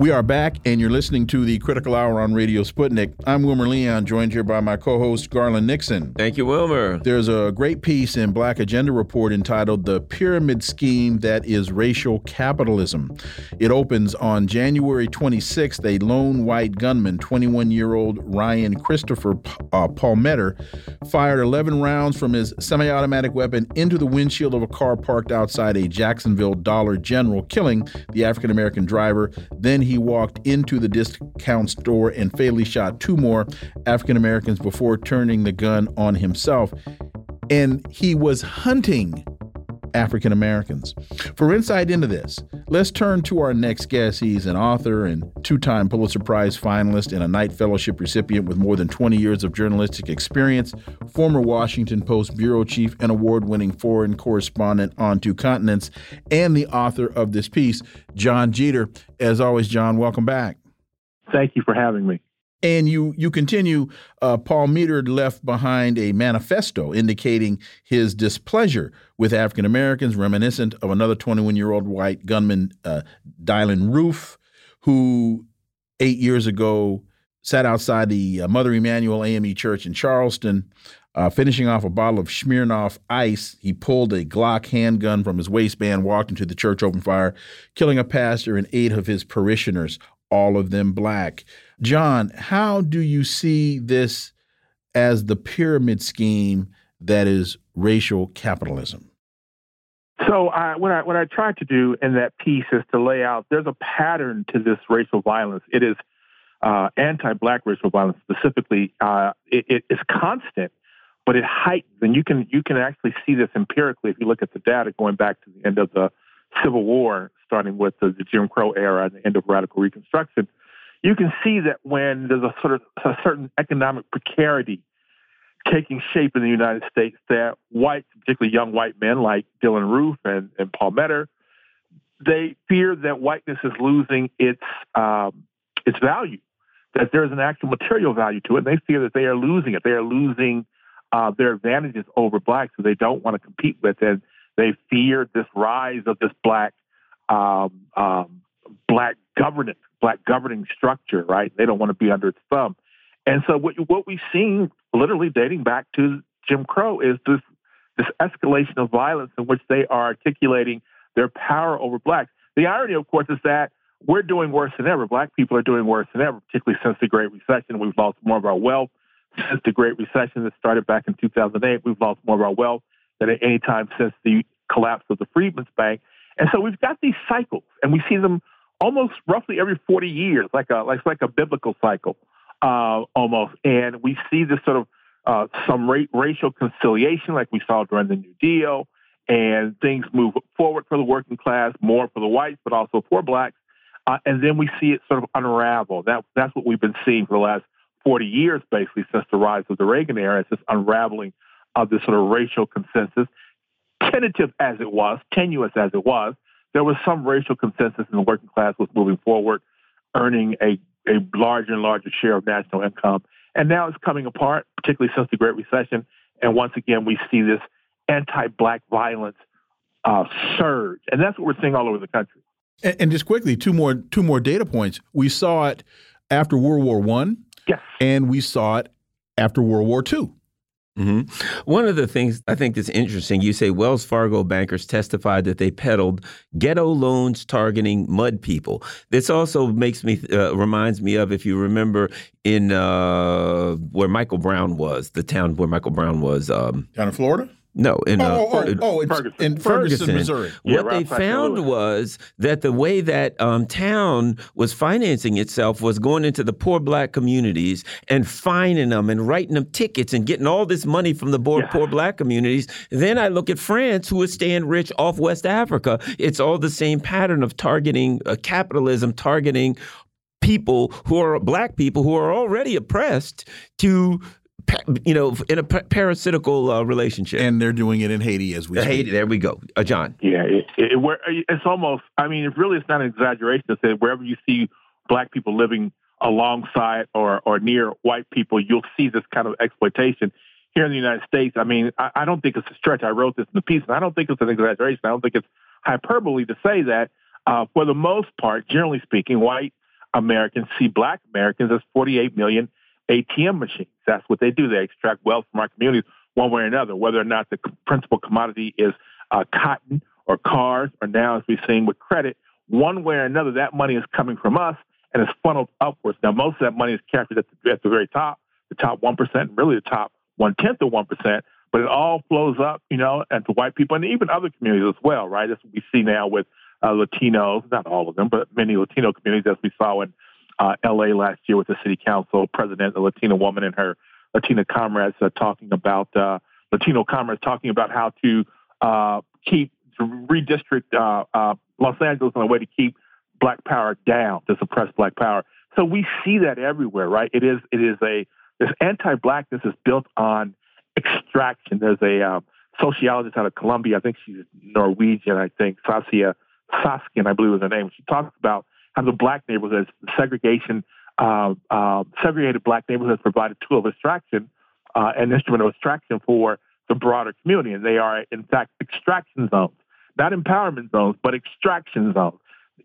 We are back, and you're listening to the Critical Hour on Radio Sputnik. I'm Wilmer Leon, joined here by my co host, Garland Nixon. Thank you, Wilmer. There's a great piece in Black Agenda Report entitled The Pyramid Scheme That Is Racial Capitalism. It opens on January 26th. A lone white gunman, 21 year old Ryan Christopher uh, Palmeter, fired 11 rounds from his semi automatic weapon into the windshield of a car parked outside a Jacksonville Dollar General, killing the African American driver. Then he walked into the discount store and fatally shot two more African Americans before turning the gun on himself. And he was hunting African Americans. For insight into this, let's turn to our next guest. He's an author and two time Pulitzer Prize finalist and a Knight Fellowship recipient with more than 20 years of journalistic experience, former Washington Post bureau chief and award winning foreign correspondent on two continents, and the author of this piece, John Jeter. As always, John, welcome back. Thank you for having me. And you you continue. Uh, Palmeter left behind a manifesto indicating his displeasure with African Americans, reminiscent of another 21 year old white gunman, uh, Dylann Roof, who eight years ago sat outside the uh, Mother Emanuel AME Church in Charleston. Uh, finishing off a bottle of Smirnoff Ice, he pulled a Glock handgun from his waistband, walked into the church, opened fire, killing a pastor and eight of his parishioners, all of them black. John, how do you see this as the pyramid scheme that is racial capitalism? So uh, what I what I tried to do in that piece is to lay out there's a pattern to this racial violence. It is uh, anti-black racial violence specifically. Uh, it, it is constant, but it heightens, and you can you can actually see this empirically if you look at the data going back to the end of the Civil War, starting with the, the Jim Crow era and the end of radical Reconstruction you can see that when there's a sort of a certain economic precarity taking shape in the United States, that whites, particularly young white men like Dylann Roof and, and Palmeter, they fear that whiteness is losing its um, its value, that there's an actual material value to it, and they fear that they are losing it. They are losing uh, their advantages over blacks, who they don't want to compete with, and they fear this rise of this black um, um, black governance black governing structure, right? They don't want to be under its thumb. And so what, what we've seen literally dating back to Jim Crow is this, this escalation of violence in which they are articulating their power over blacks. The irony, of course, is that we're doing worse than ever. Black people are doing worse than ever, particularly since the Great Recession. We've lost more of our wealth since the Great Recession that started back in 2008. We've lost more of our wealth than at any time since the collapse of the Freedmen's Bank. And so we've got these cycles, and we see them almost roughly every 40 years, like a like, like a biblical cycle, uh, almost. And we see this sort of uh, some ra- racial conciliation, like we saw during the New Deal, and things move forward for the working class, more for the whites, but also for blacks. Uh, and then we see it sort of unravel. That that's what we've been seeing for the last 40 years, basically, since the rise of the Reagan era. It's this unraveling of this sort of racial consensus, tentative as it was, tenuous as it was, there was some racial consensus in the working class was moving forward, earning a, a larger and larger share of national income. And now it's coming apart, particularly since the Great Recession. And once again, we see this anti-black violence uh, surge, and that's what we're seeing all over the country. And, and, just quickly, two more two more data points. We saw it after World War One, yes, and we saw it after World War Two. Mm -hmm. One of the things I think that's interesting, you say Wells Fargo bankers testified that they peddled ghetto loans targeting mud people. This also makes me uh, reminds me of if you remember in uh, where Michael Brown was, the town where Michael Brown was, um, down in Florida. No, in, oh, uh, oh, oh, oh Ferguson. in Ferguson, Ferguson Missouri. What they found was that the way that um, town was financing itself was going into the poor black communities and fining them and writing them tickets and getting all this money from the poor, yeah. poor black communities. Then I look at France, who is staying rich off West Africa. It's all the same pattern of targeting uh, capitalism, targeting people who are black people who are already oppressed to you know, in a parasitical uh, relationship. And they're doing it in Haiti as we speak. Haiti, there we go. Uh, John. Yeah, it, it, it's almost, I mean, it really it's not an exaggeration to say wherever you see black people living alongside or, or near white people, you'll see this kind of exploitation. Here in the United States, I mean, I, I don't think it's a stretch. I wrote this in the piece, and I don't think it's an exaggeration. I don't think it's hyperbole to say that, uh, for the most part, generally speaking, white Americans see black Americans as 48 million ATM machines. That's what they do. They extract wealth from our communities one way or another, whether or not the principal commodity is uh, cotton or cars, or now, as we've seen with credit, one way or another, that money is coming from us and it's funneled upwards. Now, most of that money is captured at the, at the very top, the top 1%, really the top one tenth of 1%, but it all flows up, you know, and to white people and even other communities as well, right? That's what we see now with uh, Latinos, not all of them, but many Latino communities, as we saw in uh, L.A. last year with the city council president, a Latina woman and her Latina comrades uh, talking about uh, Latino comrades talking about how to uh, keep to redistrict uh, uh, Los Angeles in a way to keep Black Power down, to suppress Black Power. So we see that everywhere, right? It is it is a this anti-blackness is built on extraction. There's a uh, sociologist out of Columbia, I think she's Norwegian, I think Saskia Saskian, I believe was her name. She talks about how the black neighborhoods, segregation, uh, uh, segregated black neighborhoods provide a tool of extraction, uh, an instrument of extraction for the broader community, and they are in fact extraction zones, not empowerment zones, but extraction zones.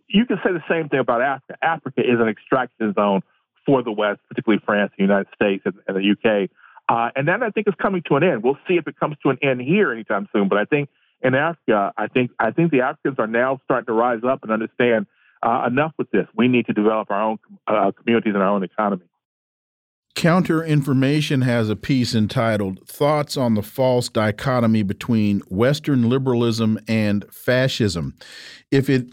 You can say the same thing about Africa. Africa is an extraction zone for the West, particularly France, the United States, and, and the UK. Uh, and that I think is coming to an end. We'll see if it comes to an end here anytime soon. But I think in Africa, I think I think the Africans are now starting to rise up and understand uh, enough with this. We need to develop our own uh, communities and our own economy. Counter Information has a piece entitled Thoughts on the False Dichotomy Between Western Liberalism and Fascism. If it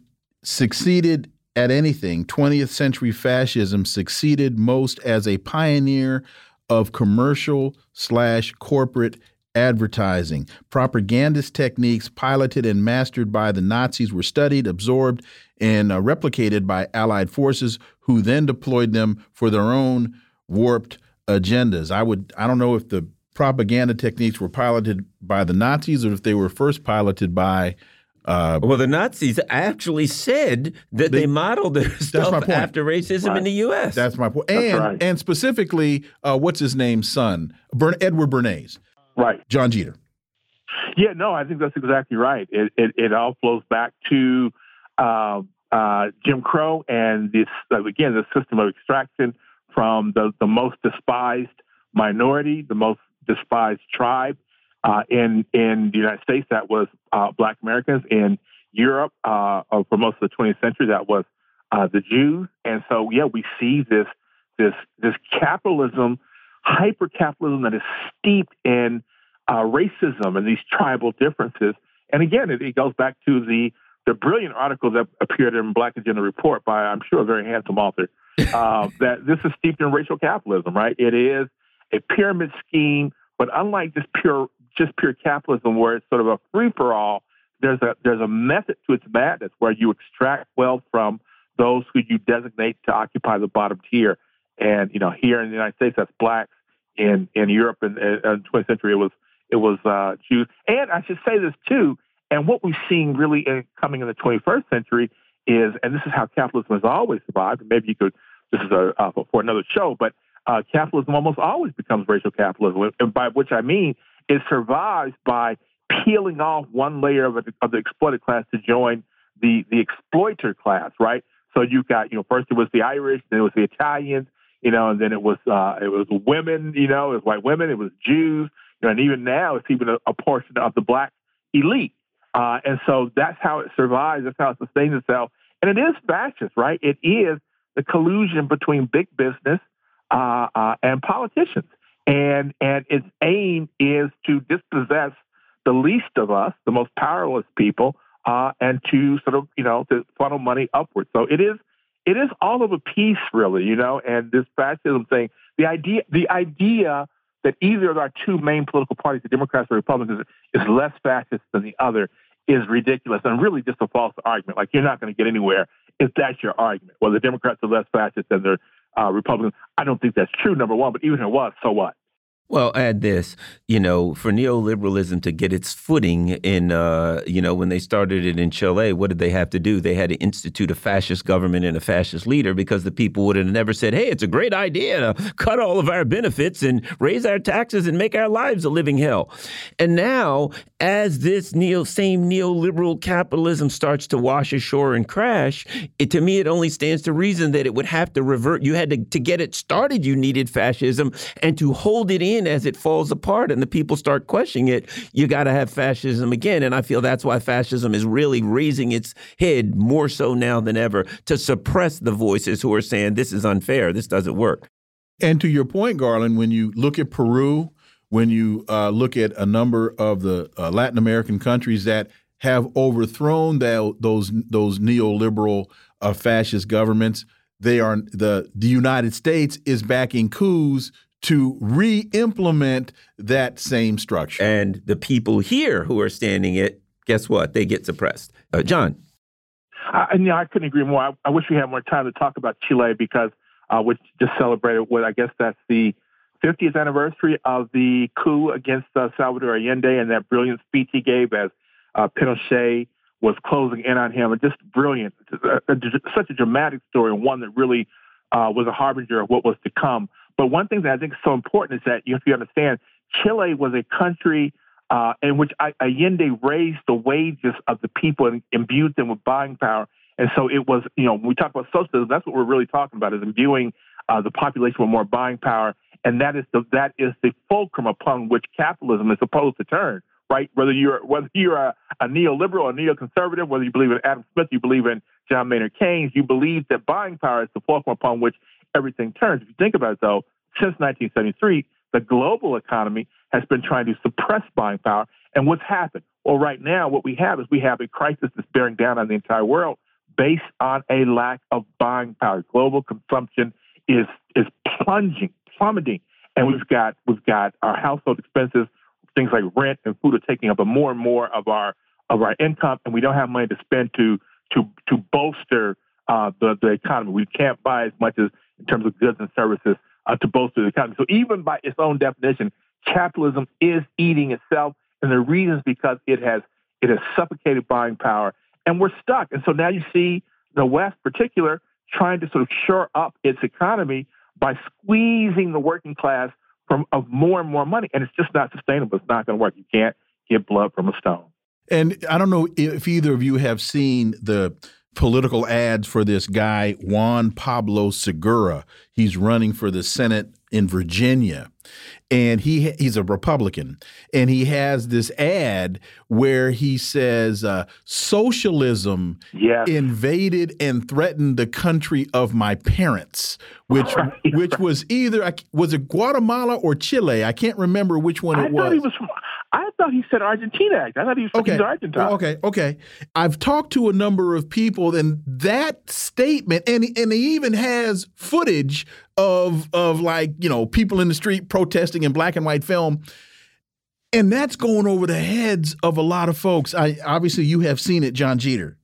succeeded at anything, 20th century fascism succeeded most as a pioneer of commercial slash corporate advertising. Propagandist techniques piloted and mastered by the Nazis were studied, absorbed, and uh, replicated by Allied forces who then deployed them for their own warped agendas. I would I don't know if the propaganda techniques were piloted by the Nazis or if they were first piloted by uh, well, the Nazis actually said that they, they modeled their stuff after racism right. in the U.S. That's my point. And right. and specifically, uh, what's his name's son, Bern Edward Bernays, right? John Jeter. Yeah, no, I think that's exactly right. It it, it all flows back to uh, uh Jim Crow and this again the system of extraction from the the most despised minority, the most despised tribe uh, in in the United States, that was uh, Black Americans. In Europe, uh, for most of the 20th century, that was uh, the Jews. And so, yeah, we see this this this capitalism, hyper capitalism that is steeped in uh, racism and these tribal differences. And again, it, it goes back to the the brilliant article that appeared in Black Agenda Report by, I'm sure, a very handsome author, [laughs] uh, that this is steeped in racial capitalism, right? It is a pyramid scheme, but unlike just pure just pure capitalism where it's sort of a free for all. There's a there's a method to its madness where you extract wealth from those who you designate to occupy the bottom tier. And you know, here in the United States, that's blacks. In in Europe in, the 20th century, it was it was uh, Jews. And I should say this too. And what we've seen really in, coming in the 21st century is, and this is how capitalism has always survived. maybe you could. This is a uh, for another show, but uh, capitalism almost always becomes racial capitalism, and by which I mean it survives by peeling off one layer of, of the exploited class to join the the exploiter class, right? So you've got, you know, first it was the Irish, then it was the Italians, you know, and then it was uh, it was women, you know, it was white women, it was Jews, you know, and even now it's even a, a portion of the black elite. Uh, and so that's how it survives, that's how it sustains itself. And it is fascist, right? It is the collusion between big business uh, uh, and politicians and and its aim is to dispossess the least of us, the most powerless people, uh, and to sort of you know to funnel money upward. So it is it is all of a piece, really, you know. And this fascism thing, the idea the idea that either of our two main political parties, the Democrats or Republicans, is less fascist than the other is ridiculous and really just a false argument. Like you're not going to get anywhere if that's your argument. Well, the Democrats are less fascist than the uh, Republicans. I don't think that's true, number one, but even if it was, so what? Well, add this, you know, for neoliberalism to get its footing in, uh, you know, when they started it in Chile, what did they have to do? They had to institute a fascist government and a fascist leader because the people would have never said, hey, it's a great idea to cut all of our benefits and raise our taxes and make our lives a living hell. And now, as this neo same neoliberal capitalism starts to wash ashore and crash, it, to me, it only stands to reason that it would have to revert. You had to, to get it started, you needed fascism, and to hold it in as it falls apart and the people start questioning it, you got to have fascism again. And I feel that's why fascism is really raising its head more so now than ever to suppress the voices who are saying this is unfair, this doesn't work. And to your point, Garland, when you look at Peru, when you uh, look at a number of the uh, Latin American countries that have overthrown those those neoliberal uh, fascist governments. They are the the United States is backing coups to re-implement that same structure. And the people here who are standing it, guess what? They get suppressed. Uh, John. I, you know, I couldn't agree more. I, I, wish we had more time to talk about Chile because uh, we just celebrated what I guess that's the 50th anniversary of the coup against uh, Salvador Allende and that brilliant speech he gave as uh, Pinochet was closing in on him. And just brilliant, such a dramatic story and one that really uh, was a harbinger of what was to come. But one thing that I think is so important is that you have to understand Chile was a country uh, in which Allende raised the wages of the people and imbued them with buying power. And so it was, you know, when we talk about socialism, that's what we're really talking about is imbuing uh, the population with more buying power. And that is the that is the fulcrum upon which capitalism is supposed to turn, right? Whether you're whether you're a, a neoliberal, a neoconservative, whether you believe in Adam Smith, you believe in John Maynard Keynes, you believe that buying power is the fulcrum upon which everything turns. If you think about it, though, since 1973, the global economy has been trying to suppress buying power. And what's happened? Well, right now, what we have is we have a crisis that's bearing down on the entire world based on a lack of buying power. Global consumption is is plunging, plummeting, and we've got we've got our household expenses, things like rent and food are taking up a more and more of our of our income, and we don't have money to spend to to to bolster uh, the the economy. We can't buy as much as in terms of goods and services uh, to bolster the economy. So even by its own definition, capitalism is eating itself, and the reason is because it has it has suffocated buying power, and we're stuck. And so now you see the West, particular, trying to sort of shore up its economy by squeezing the working class from of more and more money, and it's just not sustainable. It's not going to work. You can't get blood from a stone. And I don't know if either of you have seen the political ads for this guy, Juan Pablo Segura. He's running for the Senate in Virginia. And he he's a Republican, and he has this ad where he says, uh, "Socialism yes. invaded and threatened the country of my parents," which [laughs] right. which was either was it Guatemala or Chile? I can't remember which one I it was. was I thought he said Argentina. I thought he was okay. Argentine. Okay, okay. I've talked to a number of people, and that statement, and and he even has footage of of like you know people in the street protesting in black and white film, and that's going over the heads of a lot of folks. I obviously you have seen it, John Jeter.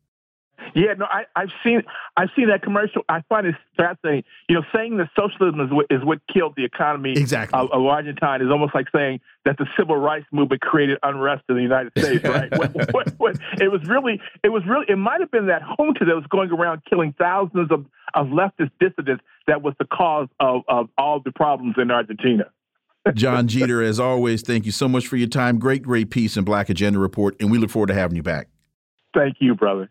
Yeah, no, I, have seen I've seen that commercial. I find it fascinating. You know, saying that socialism is what, is what killed the economy exactly. of, of Argentina is almost like saying that the civil rights movement created unrest in the United [laughs] States, right? when, when, when it was really, it was really, it might have been that junta that was going around killing thousands of, of leftist dissidents that was the cause of, of all the problems in Argentina. [laughs] John Jeter, as always, thank you so much for your time. Great, great piece in Black Agenda Report, and we look forward to having you back. Thank you, brother.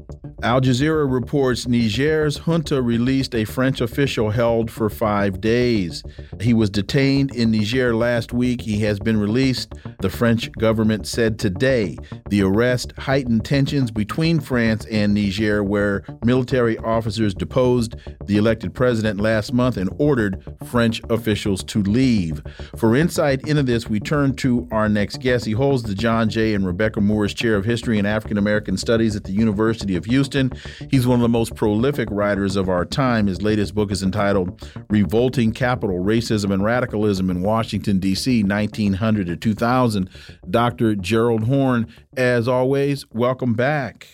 Al Jazeera reports Niger's junta released a French official held for five days. He was detained in Niger last week. He has been released, the French government said today. The arrest heightened tensions between France and Niger, where military officers deposed the elected president last month and ordered French officials to leave. For insight into this, we turn to our next guest. He holds the John J. and Rebecca Moores Chair of History and African American Studies at the University of Houston. Houston. He's one of the most prolific writers of our time. His latest book is entitled Revolting Capital Racism and Radicalism in Washington, D.C., 1900 to 2000. Dr. Gerald Horne, as always, welcome back.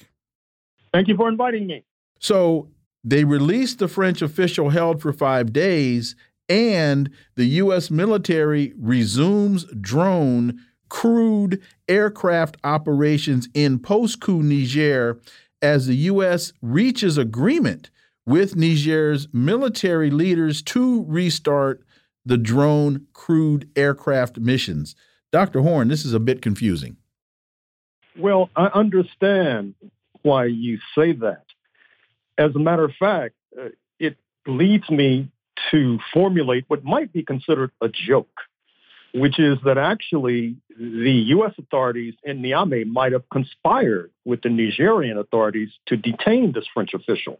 Thank you for inviting me. So, they released the French official held for five days, and the U.S. military resumes drone crewed aircraft operations in post coup Niger as the U.S. reaches agreement with Niger's military leaders to restart the drone crewed aircraft missions. Dr. Horne, this is a bit confusing. Well, I understand why you say that. As a matter of fact, uh, it leads me to formulate what might be considered a joke, which is that actually the U.S. authorities in Niamey might have conspired with the Nigerian authorities to detain this French official.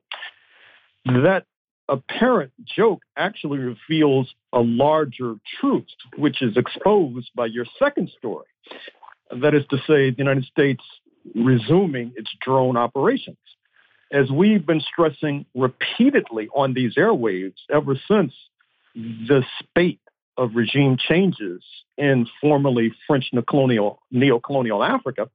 That apparent joke actually reveals a larger truth, which is exposed by your second story. That is to say, the United States resuming its drone operations. As we've been stressing repeatedly on these airwaves ever since the spate of regime changes in formerly French neocolonial, neo-colonial Africa,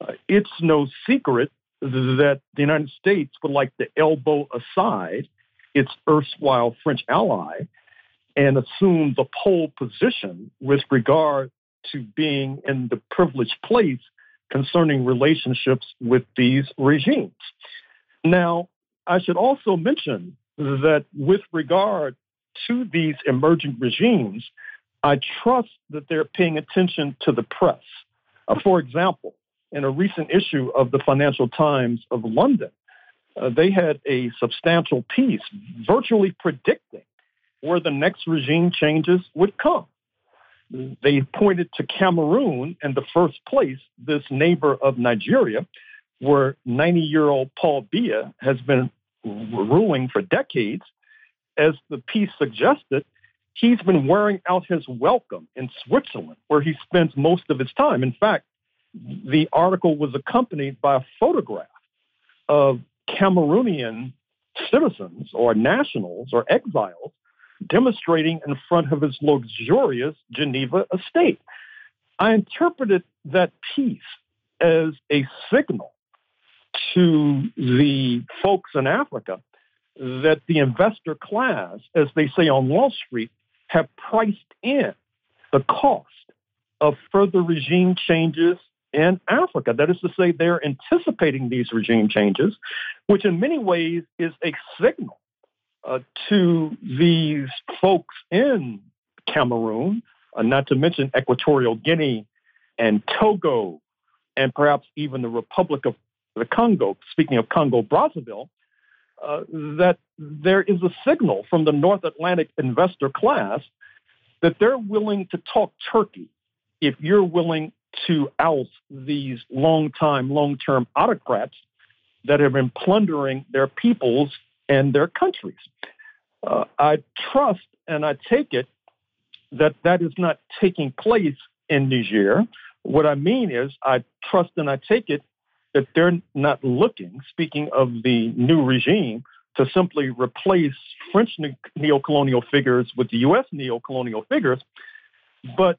uh, it's no secret that the United States would like to elbow aside its erstwhile French ally and assume the pole position with regard to being in the privileged place concerning relationships with these regimes. Now, I should also mention that with regard to these emerging regimes, I trust that they're paying attention to the press. Uh, for example, in a recent issue of the Financial Times of London, uh, they had a substantial piece virtually predicting where the next regime changes would come. They pointed to Cameroon in the first place, this neighbor of Nigeria, where 90 year old Paul Biya has been ruling for decades. As the piece suggested, he's been wearing out his welcome in Switzerland, where he spends most of his time. In fact, the article was accompanied by a photograph of Cameroonian citizens or nationals or exiles demonstrating in front of his luxurious Geneva estate. I interpreted that piece as a signal to the folks in Africa that the investor class, as they say on Wall Street, have priced in the cost of further regime changes in Africa. That is to say, they're anticipating these regime changes, which in many ways is a signal uh, to these folks in Cameroon, uh, not to mention Equatorial Guinea and Togo, and perhaps even the Republic of the Congo, speaking of Congo Brazzaville, uh, that there is a signal from the North Atlantic investor class that they're willing to talk Turkey if you're willing to oust these long-time, long-term autocrats that have been plundering their peoples and their countries. Uh, I trust and I take it that that is not taking place in Niger. What I mean is, I trust and I take it that they're not looking, speaking of the new regime, to simply replace French neocolonial figures with the U.S. neocolonial figures, but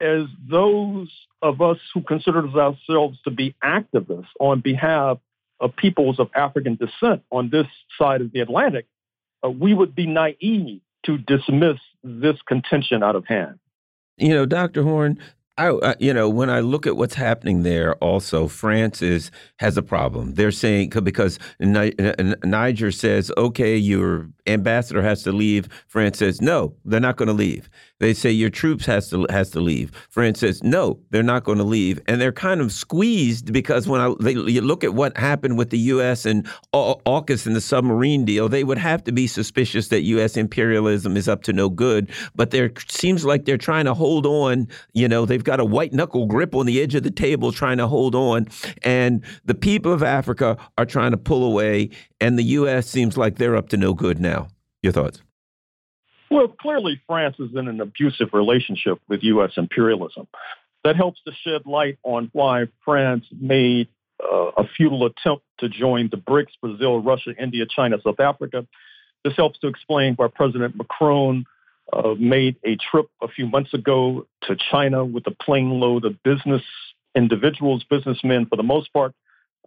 as those of us who consider ourselves to be activists on behalf of peoples of African descent on this side of the Atlantic, uh, we would be naive to dismiss this contention out of hand. You know, Dr. Horne, I, uh, you know, when I look at what's happening there, also France is has a problem. They're saying because Niger says, okay, your ambassador has to leave. France says, no, they're not going to leave. They say your troops has to has to leave. France says, no, they're not going to leave, and they're kind of squeezed because when I they, you look at what happened with the U.S. and AUKUS and the submarine deal, they would have to be suspicious that U.S. imperialism is up to no good. But there seems like they're trying to hold on. You know, they've got a white knuckle grip on the edge of the table, trying to hold on, and the people of Africa are trying to pull away, and the U.S. seems like they're up to no good now. Your thoughts? Well, clearly, France is in an abusive relationship with U.S. imperialism. That helps to shed light on why France made uh, a futile attempt to join the BRICS Brazil, Russia, India, China, South Africa. This helps to explain why President Macron uh, made a trip a few months ago to China with a plane load of business individuals, businessmen for the most part,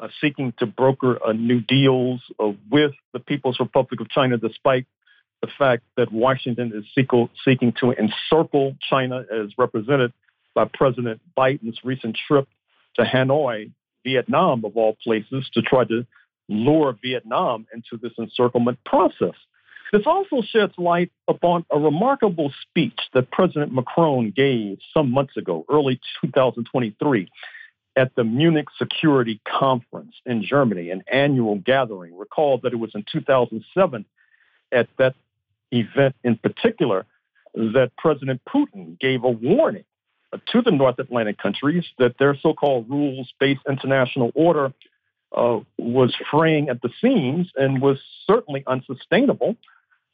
uh, seeking to broker new deals uh, with the People's Republic of China, despite the fact that Washington is seeking to encircle China as represented by President Biden's recent trip to Hanoi, Vietnam, of all places, to try to lure Vietnam into this encirclement process. This also sheds light upon a remarkable speech that President Macron gave some months ago, early 2023, at the Munich Security Conference in Germany, an annual gathering. Recall that it was in 2007 at that event in particular that President Putin gave a warning to the North Atlantic countries that their so called rules based international order uh, was fraying at the seams and was certainly unsustainable.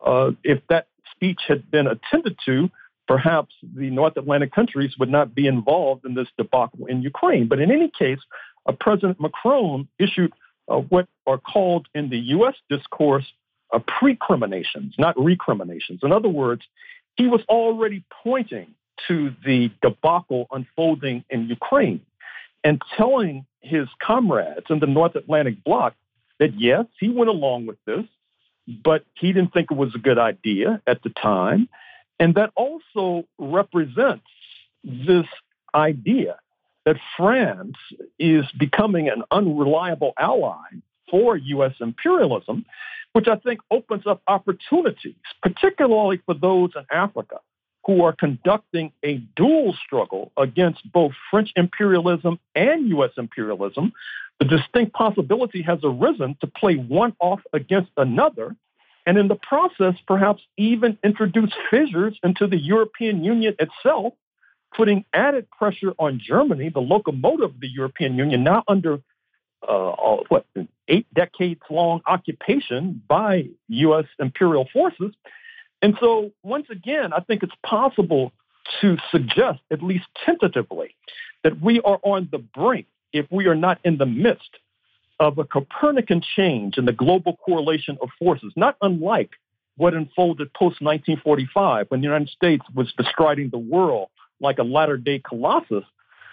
Uh, if that speech had been attended to, perhaps the North Atlantic countries would not be involved in this debacle in Ukraine. But in any case, uh, President Macron issued uh, what are called in the U.S. discourse uh, precriminations, not recriminations. In other words, he was already pointing to the debacle unfolding in Ukraine and telling his comrades in the North Atlantic bloc that yes, he went along with this, but he didn't think it was a good idea at the time. And that also represents this idea that France is becoming an unreliable ally for U.S. imperialism, which I think opens up opportunities, particularly for those in Africa who are conducting a dual struggle against both French imperialism and U.S. imperialism. The distinct possibility has arisen to play one off against another and in the process, perhaps even introduce fissures into the European Union itself, putting added pressure on Germany, the locomotive of the European Union, now under uh, what eight decades long occupation by U.S. imperial forces. And so, once again, I think it's possible to suggest, at least tentatively, that we are on the brink, if we are not in the midst of a Copernican change in the global correlation of forces, not unlike what unfolded post 1945 when the United States was bestriding the world like a latter day colossus.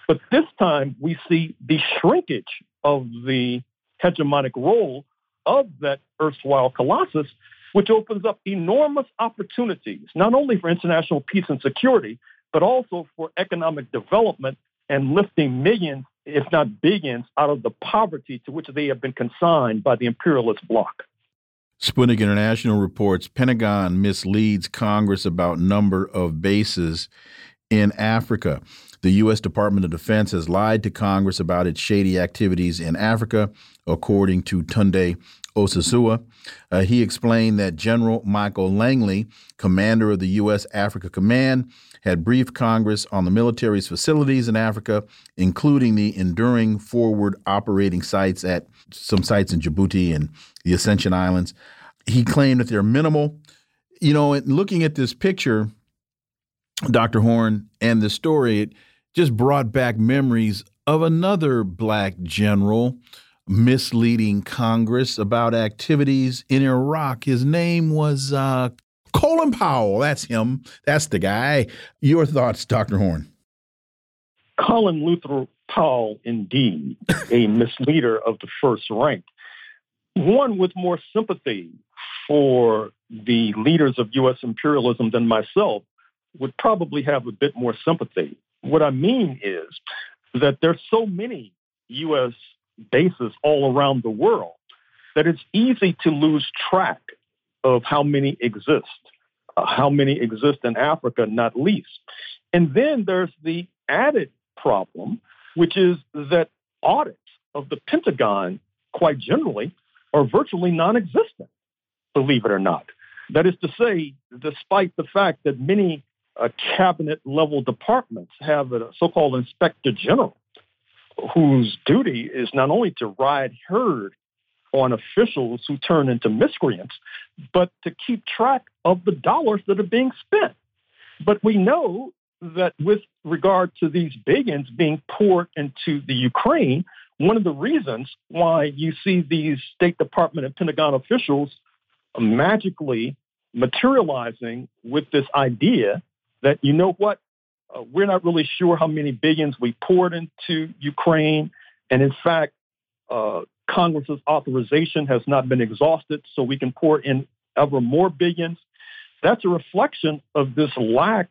But this time we see the shrinkage of the hegemonic role of that erstwhile colossus, which opens up enormous opportunities, not only for international peace and security, but also for economic development and lifting millions if not billions, out of the poverty to which they have been consigned by the imperialist bloc. Sputnik International reports Pentagon misleads Congress about number of bases in Africa. The U.S. Department of Defense has lied to Congress about its shady activities in Africa, according to Tunde Osazua. Uh, he explained that General Michael Langley, commander of the U.S. Africa Command, had briefed Congress on the military's facilities in Africa, including the enduring forward operating sites at some sites in Djibouti and the Ascension Islands. He claimed that they're minimal. You know, looking at this picture, Dr. Horne, and the story, it just brought back memories of another black general misleading Congress about activities in Iraq. His name was uh, Colin Powell. That's him. That's the guy. Your thoughts, Dr. Horne? Colin Luther Powell, indeed, a [laughs] misleader of the first rank. One with more sympathy for the leaders of U.S. imperialism than myself would probably have a bit more sympathy. What I mean is that there's so many U.S. bases all around the world that it's easy to lose track of how many exist, uh, how many exist in Africa, not least. And then there's the added problem, which is that audits of the Pentagon, quite generally, are virtually non existent, believe it or not. That is to say, despite the fact that many Uh, cabinet level departments have a so called inspector general whose duty is not only to ride herd on officials who turn into miscreants, but to keep track of the dollars that are being spent. But we know that with regard to these billions being poured into the Ukraine, one of the reasons why you see these State Department and Pentagon officials magically materializing with this idea that, you know what, uh, we're not really sure how many billions we poured into Ukraine. And in fact, uh, Congress's authorization has not been exhausted, so we can pour in ever more billions. That's a reflection of this lack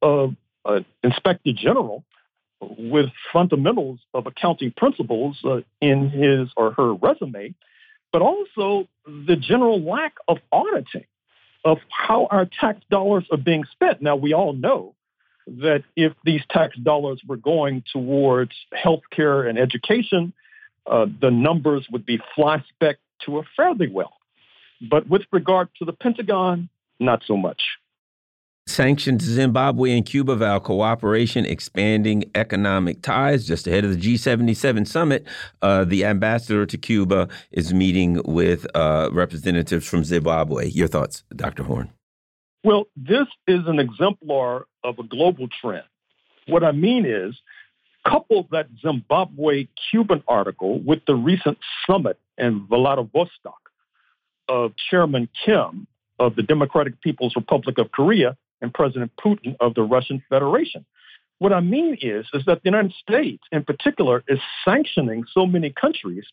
of uh, inspector general with fundamentals of accounting principles uh, in his or her resume, but also the general lack of auditing. Of how our tax dollars are being spent. Now, we all know that if these tax dollars were going towards healthcare and education, uh, the numbers would be fly spec to a fairly well. But with regard to the Pentagon, not so much. Sanctioned Zimbabwe and Cuba vow cooperation, expanding economic ties. Just ahead of the G77 summit, uh, the ambassador to Cuba is meeting with uh, representatives from Zimbabwe. Your thoughts, Dr. Horne? Well, this is an exemplar of a global trend. What I mean is, couple that Zimbabwe Cuban article with the recent summit in Vladivostok of Chairman Kim of the Democratic People's Republic of Korea and President Putin of the Russian Federation. What I mean is, is that the United States, in particular, is sanctioning so many countries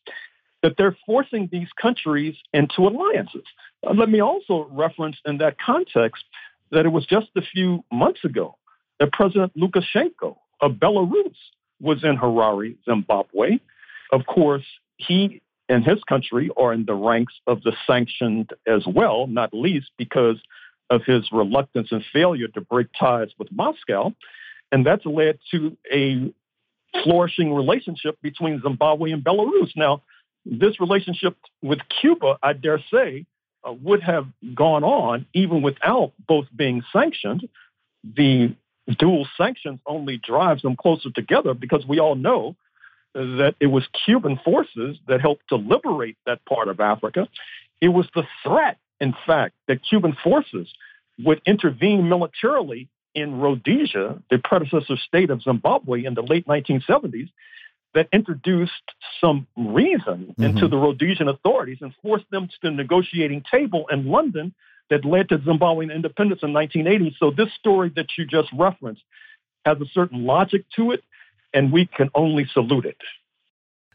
that they're forcing these countries into alliances. Uh, let me also reference in that context that it was just a few months ago that President Lukashenko of Belarus was in Harare, Zimbabwe. Of course, he and his country are in the ranks of the sanctioned as well, not least because of his reluctance and failure to break ties with Moscow. And that's led to a flourishing relationship between Zimbabwe and Belarus. Now, this relationship with Cuba, I dare say, uh, would have gone on even without both being sanctioned. The dual sanctions only drives them closer together because we all know that it was Cuban forces that helped to liberate that part of Africa. It was the threat, in fact, that Cuban forces would intervene militarily in Rhodesia, the predecessor state of Zimbabwe, in the late 1970s, that introduced some reason mm-hmm. into the Rhodesian authorities and forced them to the negotiating table in London that led to Zimbabwean independence in 1980. So this story that you just referenced has a certain logic to it, and we can only salute it.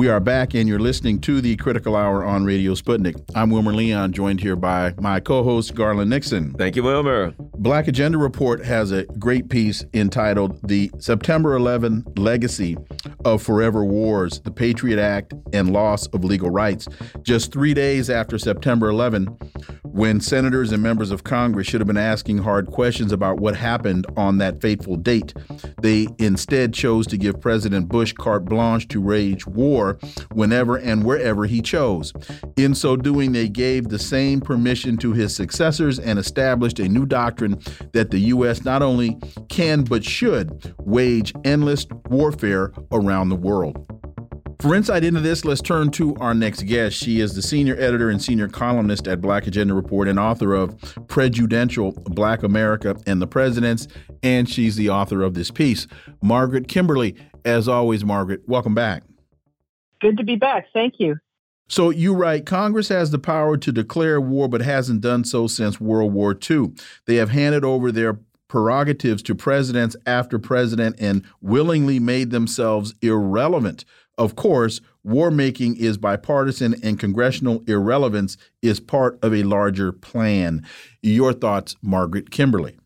We are back, and you're listening to the Critical Hour on Radio Sputnik. I'm Wilmer Leon, joined here by my co host, Garland Nixon. Thank you, Wilmer. Black Agenda Report has a great piece entitled The September 11 Legacy of Forever Wars, the Patriot Act, and Loss of Legal Rights. Just three days after September 11, when senators and members of Congress should have been asking hard questions about what happened on that fateful date, they instead chose to give President Bush carte blanche to wage war whenever and wherever he chose. In so doing, they gave the same permission to his successors and established a new doctrine that the U.S. not only can but should wage endless warfare around the world. For insight into this, let's turn to our next guest. She is the senior editor and senior columnist at Black Agenda Report and author of Prejudential Black America and the Presidents, and she's the author of this piece. Margaret Kimberley, as always, Margaret, welcome back. Good to be back. Thank you. So you write Congress has the power to declare war, but hasn't done so since World War II. They have handed over their prerogatives to presidents after president and willingly made themselves irrelevant. Of course, war making is bipartisan and congressional irrelevance is part of a larger plan. Your thoughts, Margaret Kimberley?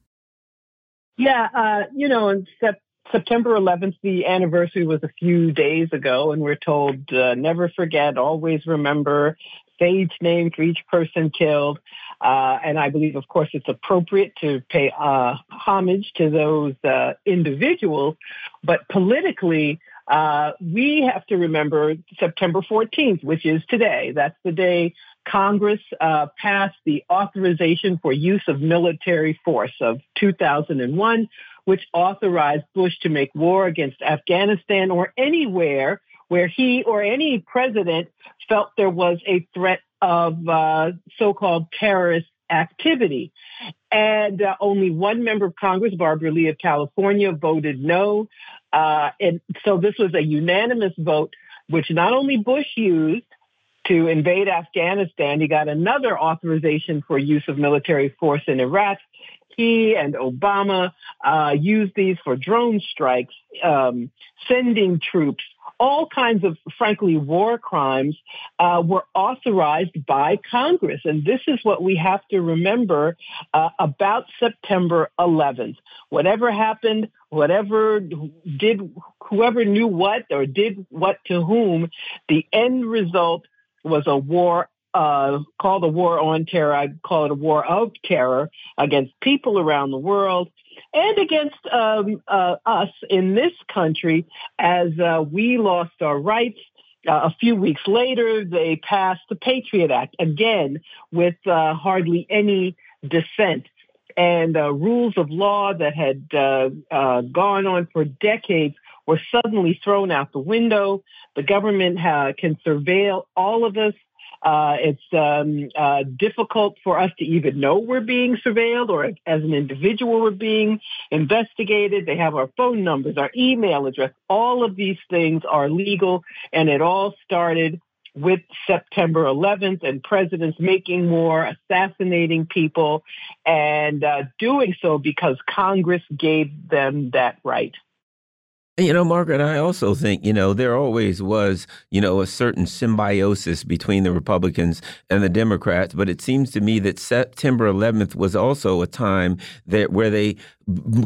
Yeah, uh, you know, in Sep September 11th, the anniversary was a few days ago, and we're told uh, never forget, always remember, sage name for each person killed. Uh, and I believe, of course, it's appropriate to pay uh, homage to those uh, individuals. But politically, uh, we have to remember September 14th, which is today. That's the day Congress uh, passed the authorization for use of military force of 2001 which authorized Bush to make war against Afghanistan or anywhere where he or any president felt there was a threat of uh, so-called terrorist activity. And uh, only one member of Congress, Barbara Lee of California, voted no. Uh, and so this was a unanimous vote, which not only Bush used to invade Afghanistan, he got another authorization for use of military force in Iraq. He and Obama uh, used these for drone strikes, um, sending troops all kinds of, frankly, war crimes uh, were authorized by Congress. And this is what we have to remember uh, about September 11th. Whatever happened, whatever did, whoever knew what or did what to whom, the end result was a war uh, called a war on terror. I call it a war of terror against people around the world and against um, uh, us in this country as uh, we lost our rights. Uh, a few weeks later, they passed the Patriot Act again with uh, hardly any dissent. And uh, rules of law that had gone on for decades were suddenly thrown out the window. The government can surveil all of us uh, it's um, uh, difficult for us to even know we're being surveilled or as an individual we're being investigated. They have our phone numbers, our email address. All of these things are legal, and it all started with September 11th and presidents making war, assassinating people, and uh, doing so because Congress gave them that right. You know, Margaret, I also think, you know, there always was, you know, a certain symbiosis between the Republicans and the Democrats, but it seems to me that September 11th was also a time that where they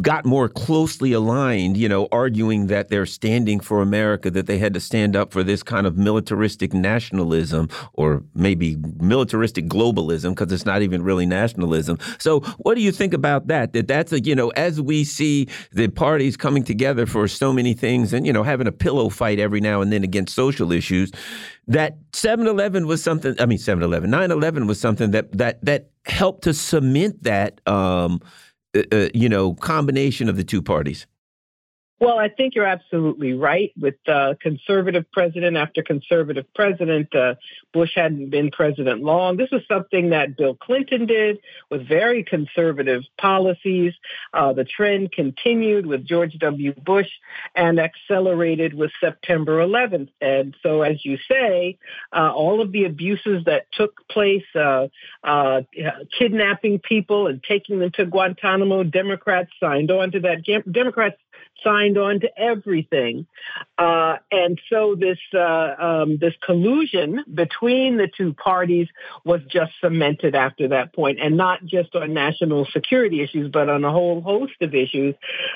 got more closely aligned, you know, arguing that they're standing for America, that they had to stand up for this kind of militaristic nationalism or maybe militaristic globalism because it's not even really nationalism. So, what do you think about that? That that's a, you know, as we see the parties coming together for so many things and, you know, having a pillow fight every now and then against social issues, that 7-Eleven was something, I mean, 7-Eleven, 9-11 was something that, that, that helped to cement that, um, uh, uh, you know, combination of the two parties? Well, I think you're absolutely right. With uh, conservative president after conservative president, uh, Bush hadn't been president long. This was something that Bill Clinton did with very conservative policies. Uh, the trend continued with George W. Bush and accelerated with September 11th. And so, as you say, uh, all of the abuses that took place, uh, uh, kidnapping people and taking them to Guantanamo, Democrats signed on to that. Democrats signed on to everything. Uh, and so this uh, um, this collusion between the two parties was just cemented after that point, and not just on national security issues, but on a whole host of issues.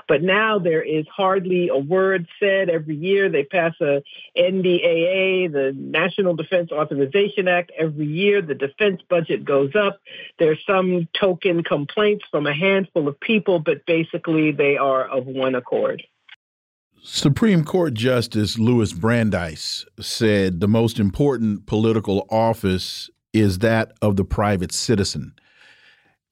But now there is hardly a word said. Every year they pass a NDAA, the National Defense Authorization Act. Every year the defense budget goes up. There's some token complaints from a handful of people, but basically they are of one accord. Supreme Court Justice Louis Brandeis said the most important political office is that of the private citizen.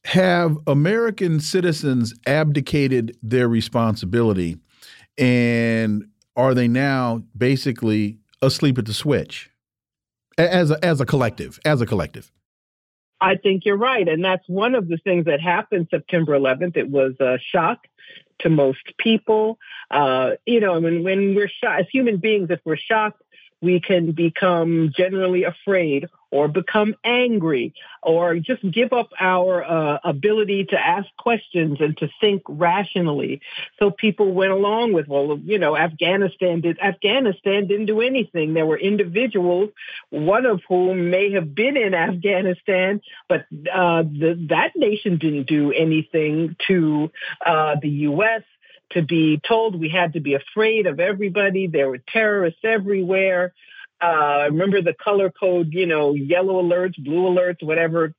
Have American citizens abdicated their responsibility and are they now basically asleep at the switch as a, as a collective as a collective I think you're right. And that's one of the things that happened September 11th. It was a shock to most people. Uh, you know, I mean, when we're shocked, as human beings, if we're shocked, we can become generally afraid or become angry or just give up our uh, ability to ask questions and to think rationally. So people went along with, well, you know, Afghanistan did, Afghanistan didn't do anything. There were individuals, one of whom may have been in Afghanistan, but uh, the, that nation didn't do anything to uh, the U.S to be told we had to be afraid of everybody. There were terrorists everywhere. Uh, remember the color code, you know, yellow alerts, blue alerts, whatever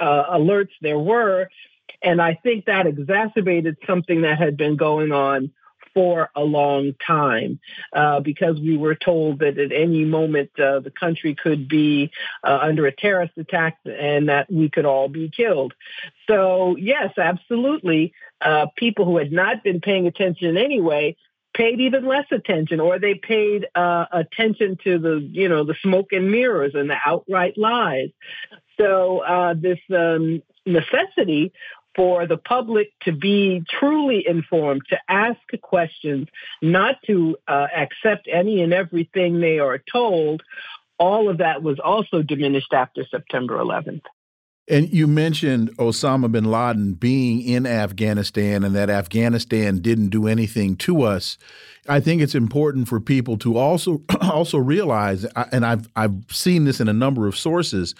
uh, alerts there were. And I think that exacerbated something that had been going on for a long time uh, because we were told that at any moment uh, the country could be uh, under a terrorist attack and that we could all be killed. So, yes, absolutely. Uh, people who had not been paying attention anyway paid even less attention or they paid uh, attention to the you know the smoke and mirrors and the outright lies so uh, this um, necessity for the public to be truly informed, to ask questions, not to uh, accept any and everything they are told, all of that was also diminished after September 11th. And you mentioned Osama bin Laden being in Afghanistan and that Afghanistan didn't do anything to us. I think it's important for people to also [clears throat] also realize, and I've I've seen this in a number of sources,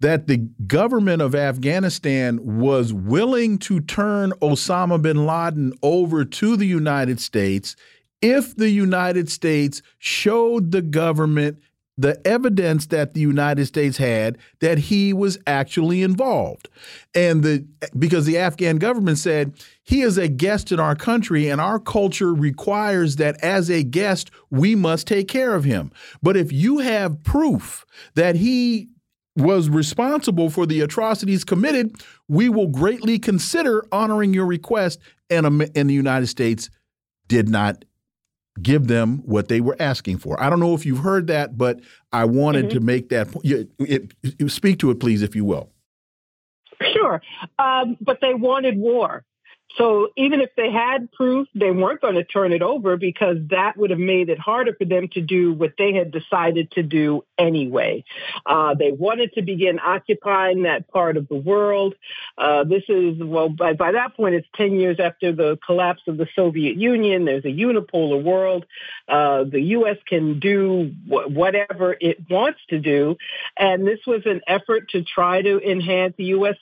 that the government of Afghanistan was willing to turn Osama bin Laden over to the United States if the United States showed the government the evidence that the United States had that he was actually involved. And the because the Afghan government said he is a guest in our country and our culture requires that as a guest we must take care of him. But if you have proof that he was responsible for the atrocities committed, we will greatly consider honoring your request and, and the United States did not give them what they were asking for. I don't know if you've heard that, but I wanted mm -hmm. to make that point. Speak to it, please, if you will. Sure. Um, but they wanted war. So even if they had proof, they weren't going to turn it over because that would have made it harder for them to do what they had decided to do anyway. Uh, they wanted to begin occupying that part of the world. Uh, this is, well, by, by that point, it's 10 years after the collapse of the Soviet Union. There's a unipolar world. Uh, the U.S. can do wh- whatever it wants to do. And this was an effort to try to enhance the U.S.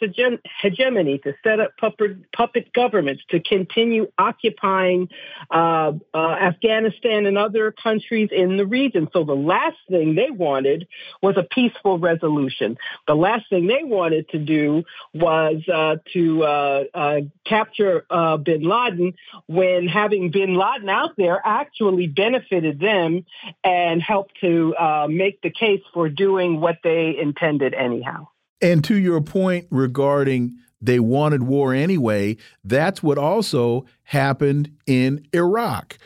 hegemony, to set up puppet, puppet government to continue occupying uh, uh, Afghanistan and other countries in the region. So the last thing they wanted was a peaceful resolution. The last thing they wanted to do was uh, to uh, uh, capture uh, bin Laden when having bin Laden out there actually benefited them and helped to make the case for doing what they intended anyhow. And to your point regarding they wanted war anyway. That's what also happened in Iraq.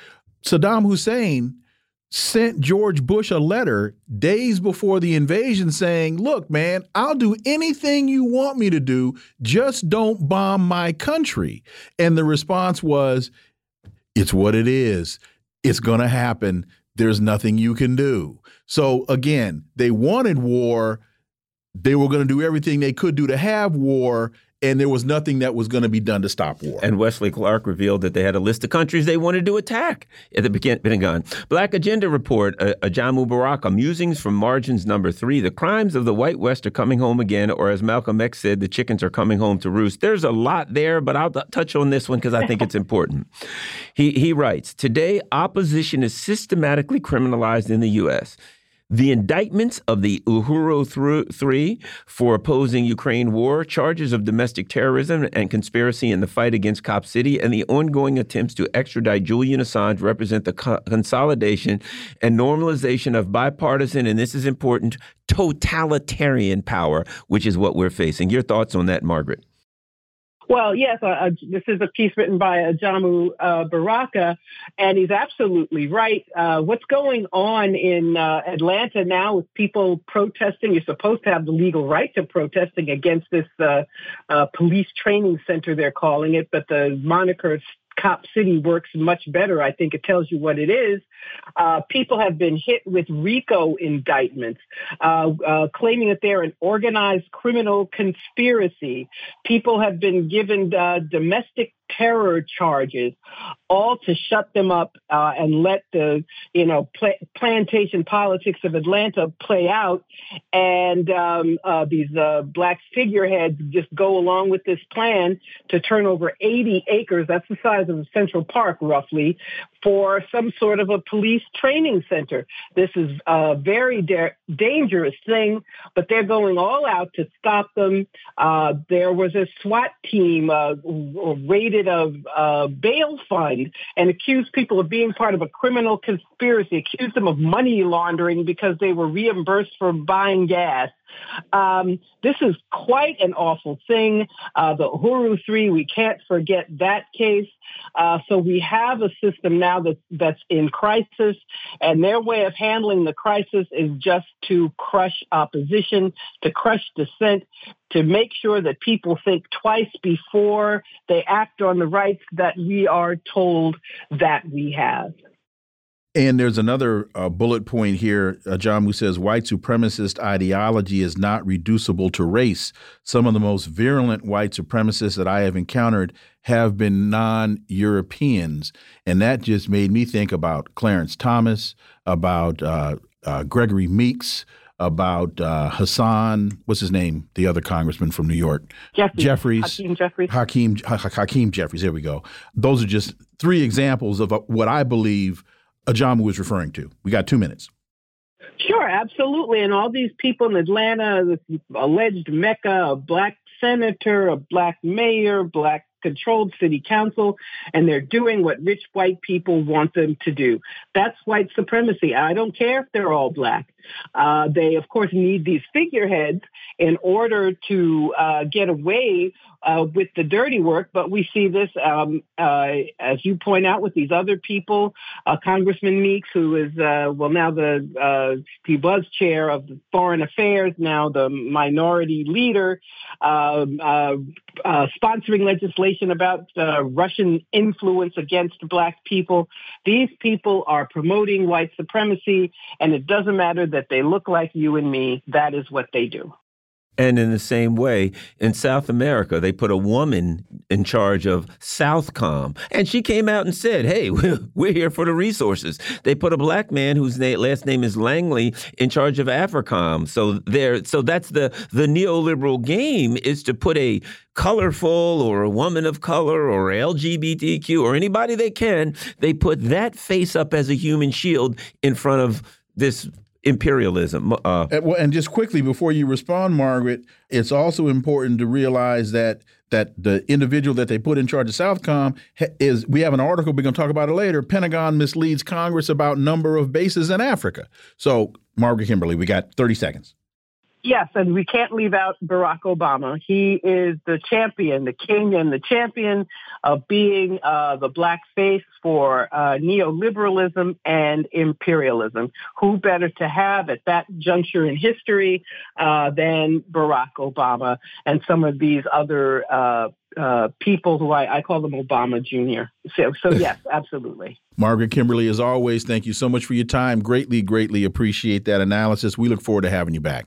Saddam Hussein sent George Bush a letter days before the invasion saying, Look, man, I'll do anything you want me to do, just don't bomb my country. And the response was, It's what it is. It's going to happen. There's nothing you can do. So again, they wanted war. They were going to do everything they could do to have war and there was nothing that was going to be done to stop war. And Wesley Clark revealed that they had a list of countries they wanted to attack at the Pentagon. Black Agenda Report, uh, Ajamu Baraka, Musings from Margins number three. The crimes of the White West are coming home again, or as Malcolm X said, the chickens are coming home to roost. There's a lot there, but I'll touch on this one because I think it's important. he, he writes Today, opposition is systematically criminalized in the U.S. The indictments of the Uhuru Three for opposing Ukraine war, charges of domestic terrorism and conspiracy in the fight against Cop City, and the ongoing attempts to extradite Julian Assange represent the co consolidation and normalization of bipartisan, and this is important, totalitarian power, which is what we're facing. Your thoughts on that, Margaret? Well, yes, uh, uh, this is a piece written by Ajamu uh, Baraka, and he's absolutely right. Uh, what's going on in uh, Atlanta now with people protesting? You're supposed to have the legal right to protesting against this uh, police training center, they're calling it, but the moniker Cop City works much better. I think it tells you what it is. Uh, people have been hit with RICO indictments, uh, uh, claiming that they're an organized criminal conspiracy. People have been given uh, domestic terror charges, all to shut them up uh, and let the you know pl- plantation politics of Atlanta play out, and um, uh, these uh, black figureheads just go along with this plan to turn over 80 acres. That's the size of Central Park, roughly, for some sort of a police training center. This is a very da- dangerous thing, but they're going all out to stop them. Uh, there was a SWAT team uh, raided a, a bail fund and accused people of being part of a criminal conspiracy, accused them of money laundering because they were reimbursed for buying gas. Um, this is quite an awful thing. Uh, the Uhuru Three, we can't forget that case. Uh, so we have a system now that, that's in crisis, and their way of handling the crisis is just to crush opposition, to crush dissent, to make sure that people think twice before they act on the rights that we are told that we have. And there's another uh, bullet point here, uh, John, who says white supremacist ideology is not reducible to race. Some of the most virulent white supremacists that I have encountered have been non Europeans. And that just made me think about Clarence Thomas, about uh, uh Gregory Meeks, about uh, Hassan, what's his name, the other congressman from New York, Jeffries, Jeffries, Hakeem Jeffries, Hakeem, Hakeem Jeffries. There we go. Those are just three examples of uh, what I believe Ajamu is referring to. We got two minutes. Sure, absolutely. And all these people in Atlanta, alleged mecca, a black senator, a black mayor, black controlled city council, and they're doing what rich white people want them to do. That's white supremacy. I don't care if they're all black. Uh, they, of course, need these figureheads in order to uh, get away uh, with the dirty work. But we see this, um, uh, as you point out, with these other people. Uh, Congressman Meeks, who is, uh, well, now the, he was chair of Foreign Affairs, now the minority leader, um, sponsoring legislation about Russian influence against black people. These people are promoting white supremacy, and it doesn't matter that they look like you and me. That is what they do. And in the same way, in South America, they put a woman in charge of Southcom. And she came out and said, hey, [laughs] we're here for the resources. They put a black man whose last name is Langley in charge of AFRICOM. So there, so that's the, the neoliberal game is to put a colorful or a woman of color or LGBTQ or anybody they can, they put that face up as a human shield in front of this imperialism. Uh, and, well, and just quickly before you respond, Margaret, it's also important to realize that that the individual that they put in charge of Southcom is. We have an article we're going to talk about it later. Pentagon misleads Congress about number of bases in Africa. So, Margaret Kimberley, we got thirty seconds. Yes, and we can't leave out Barack Obama. He is the champion, the king and the champion of being uh, the black face for uh, neoliberalism and imperialism. Who better to have at that juncture in history uh, than Barack Obama and some of these other uh, uh, people who I, I, call them Obama Jr. So, so [laughs] yes, absolutely. Margaret Kimberley, as always, thank you so much for your time. Greatly, greatly appreciate that analysis. We look forward to having you back.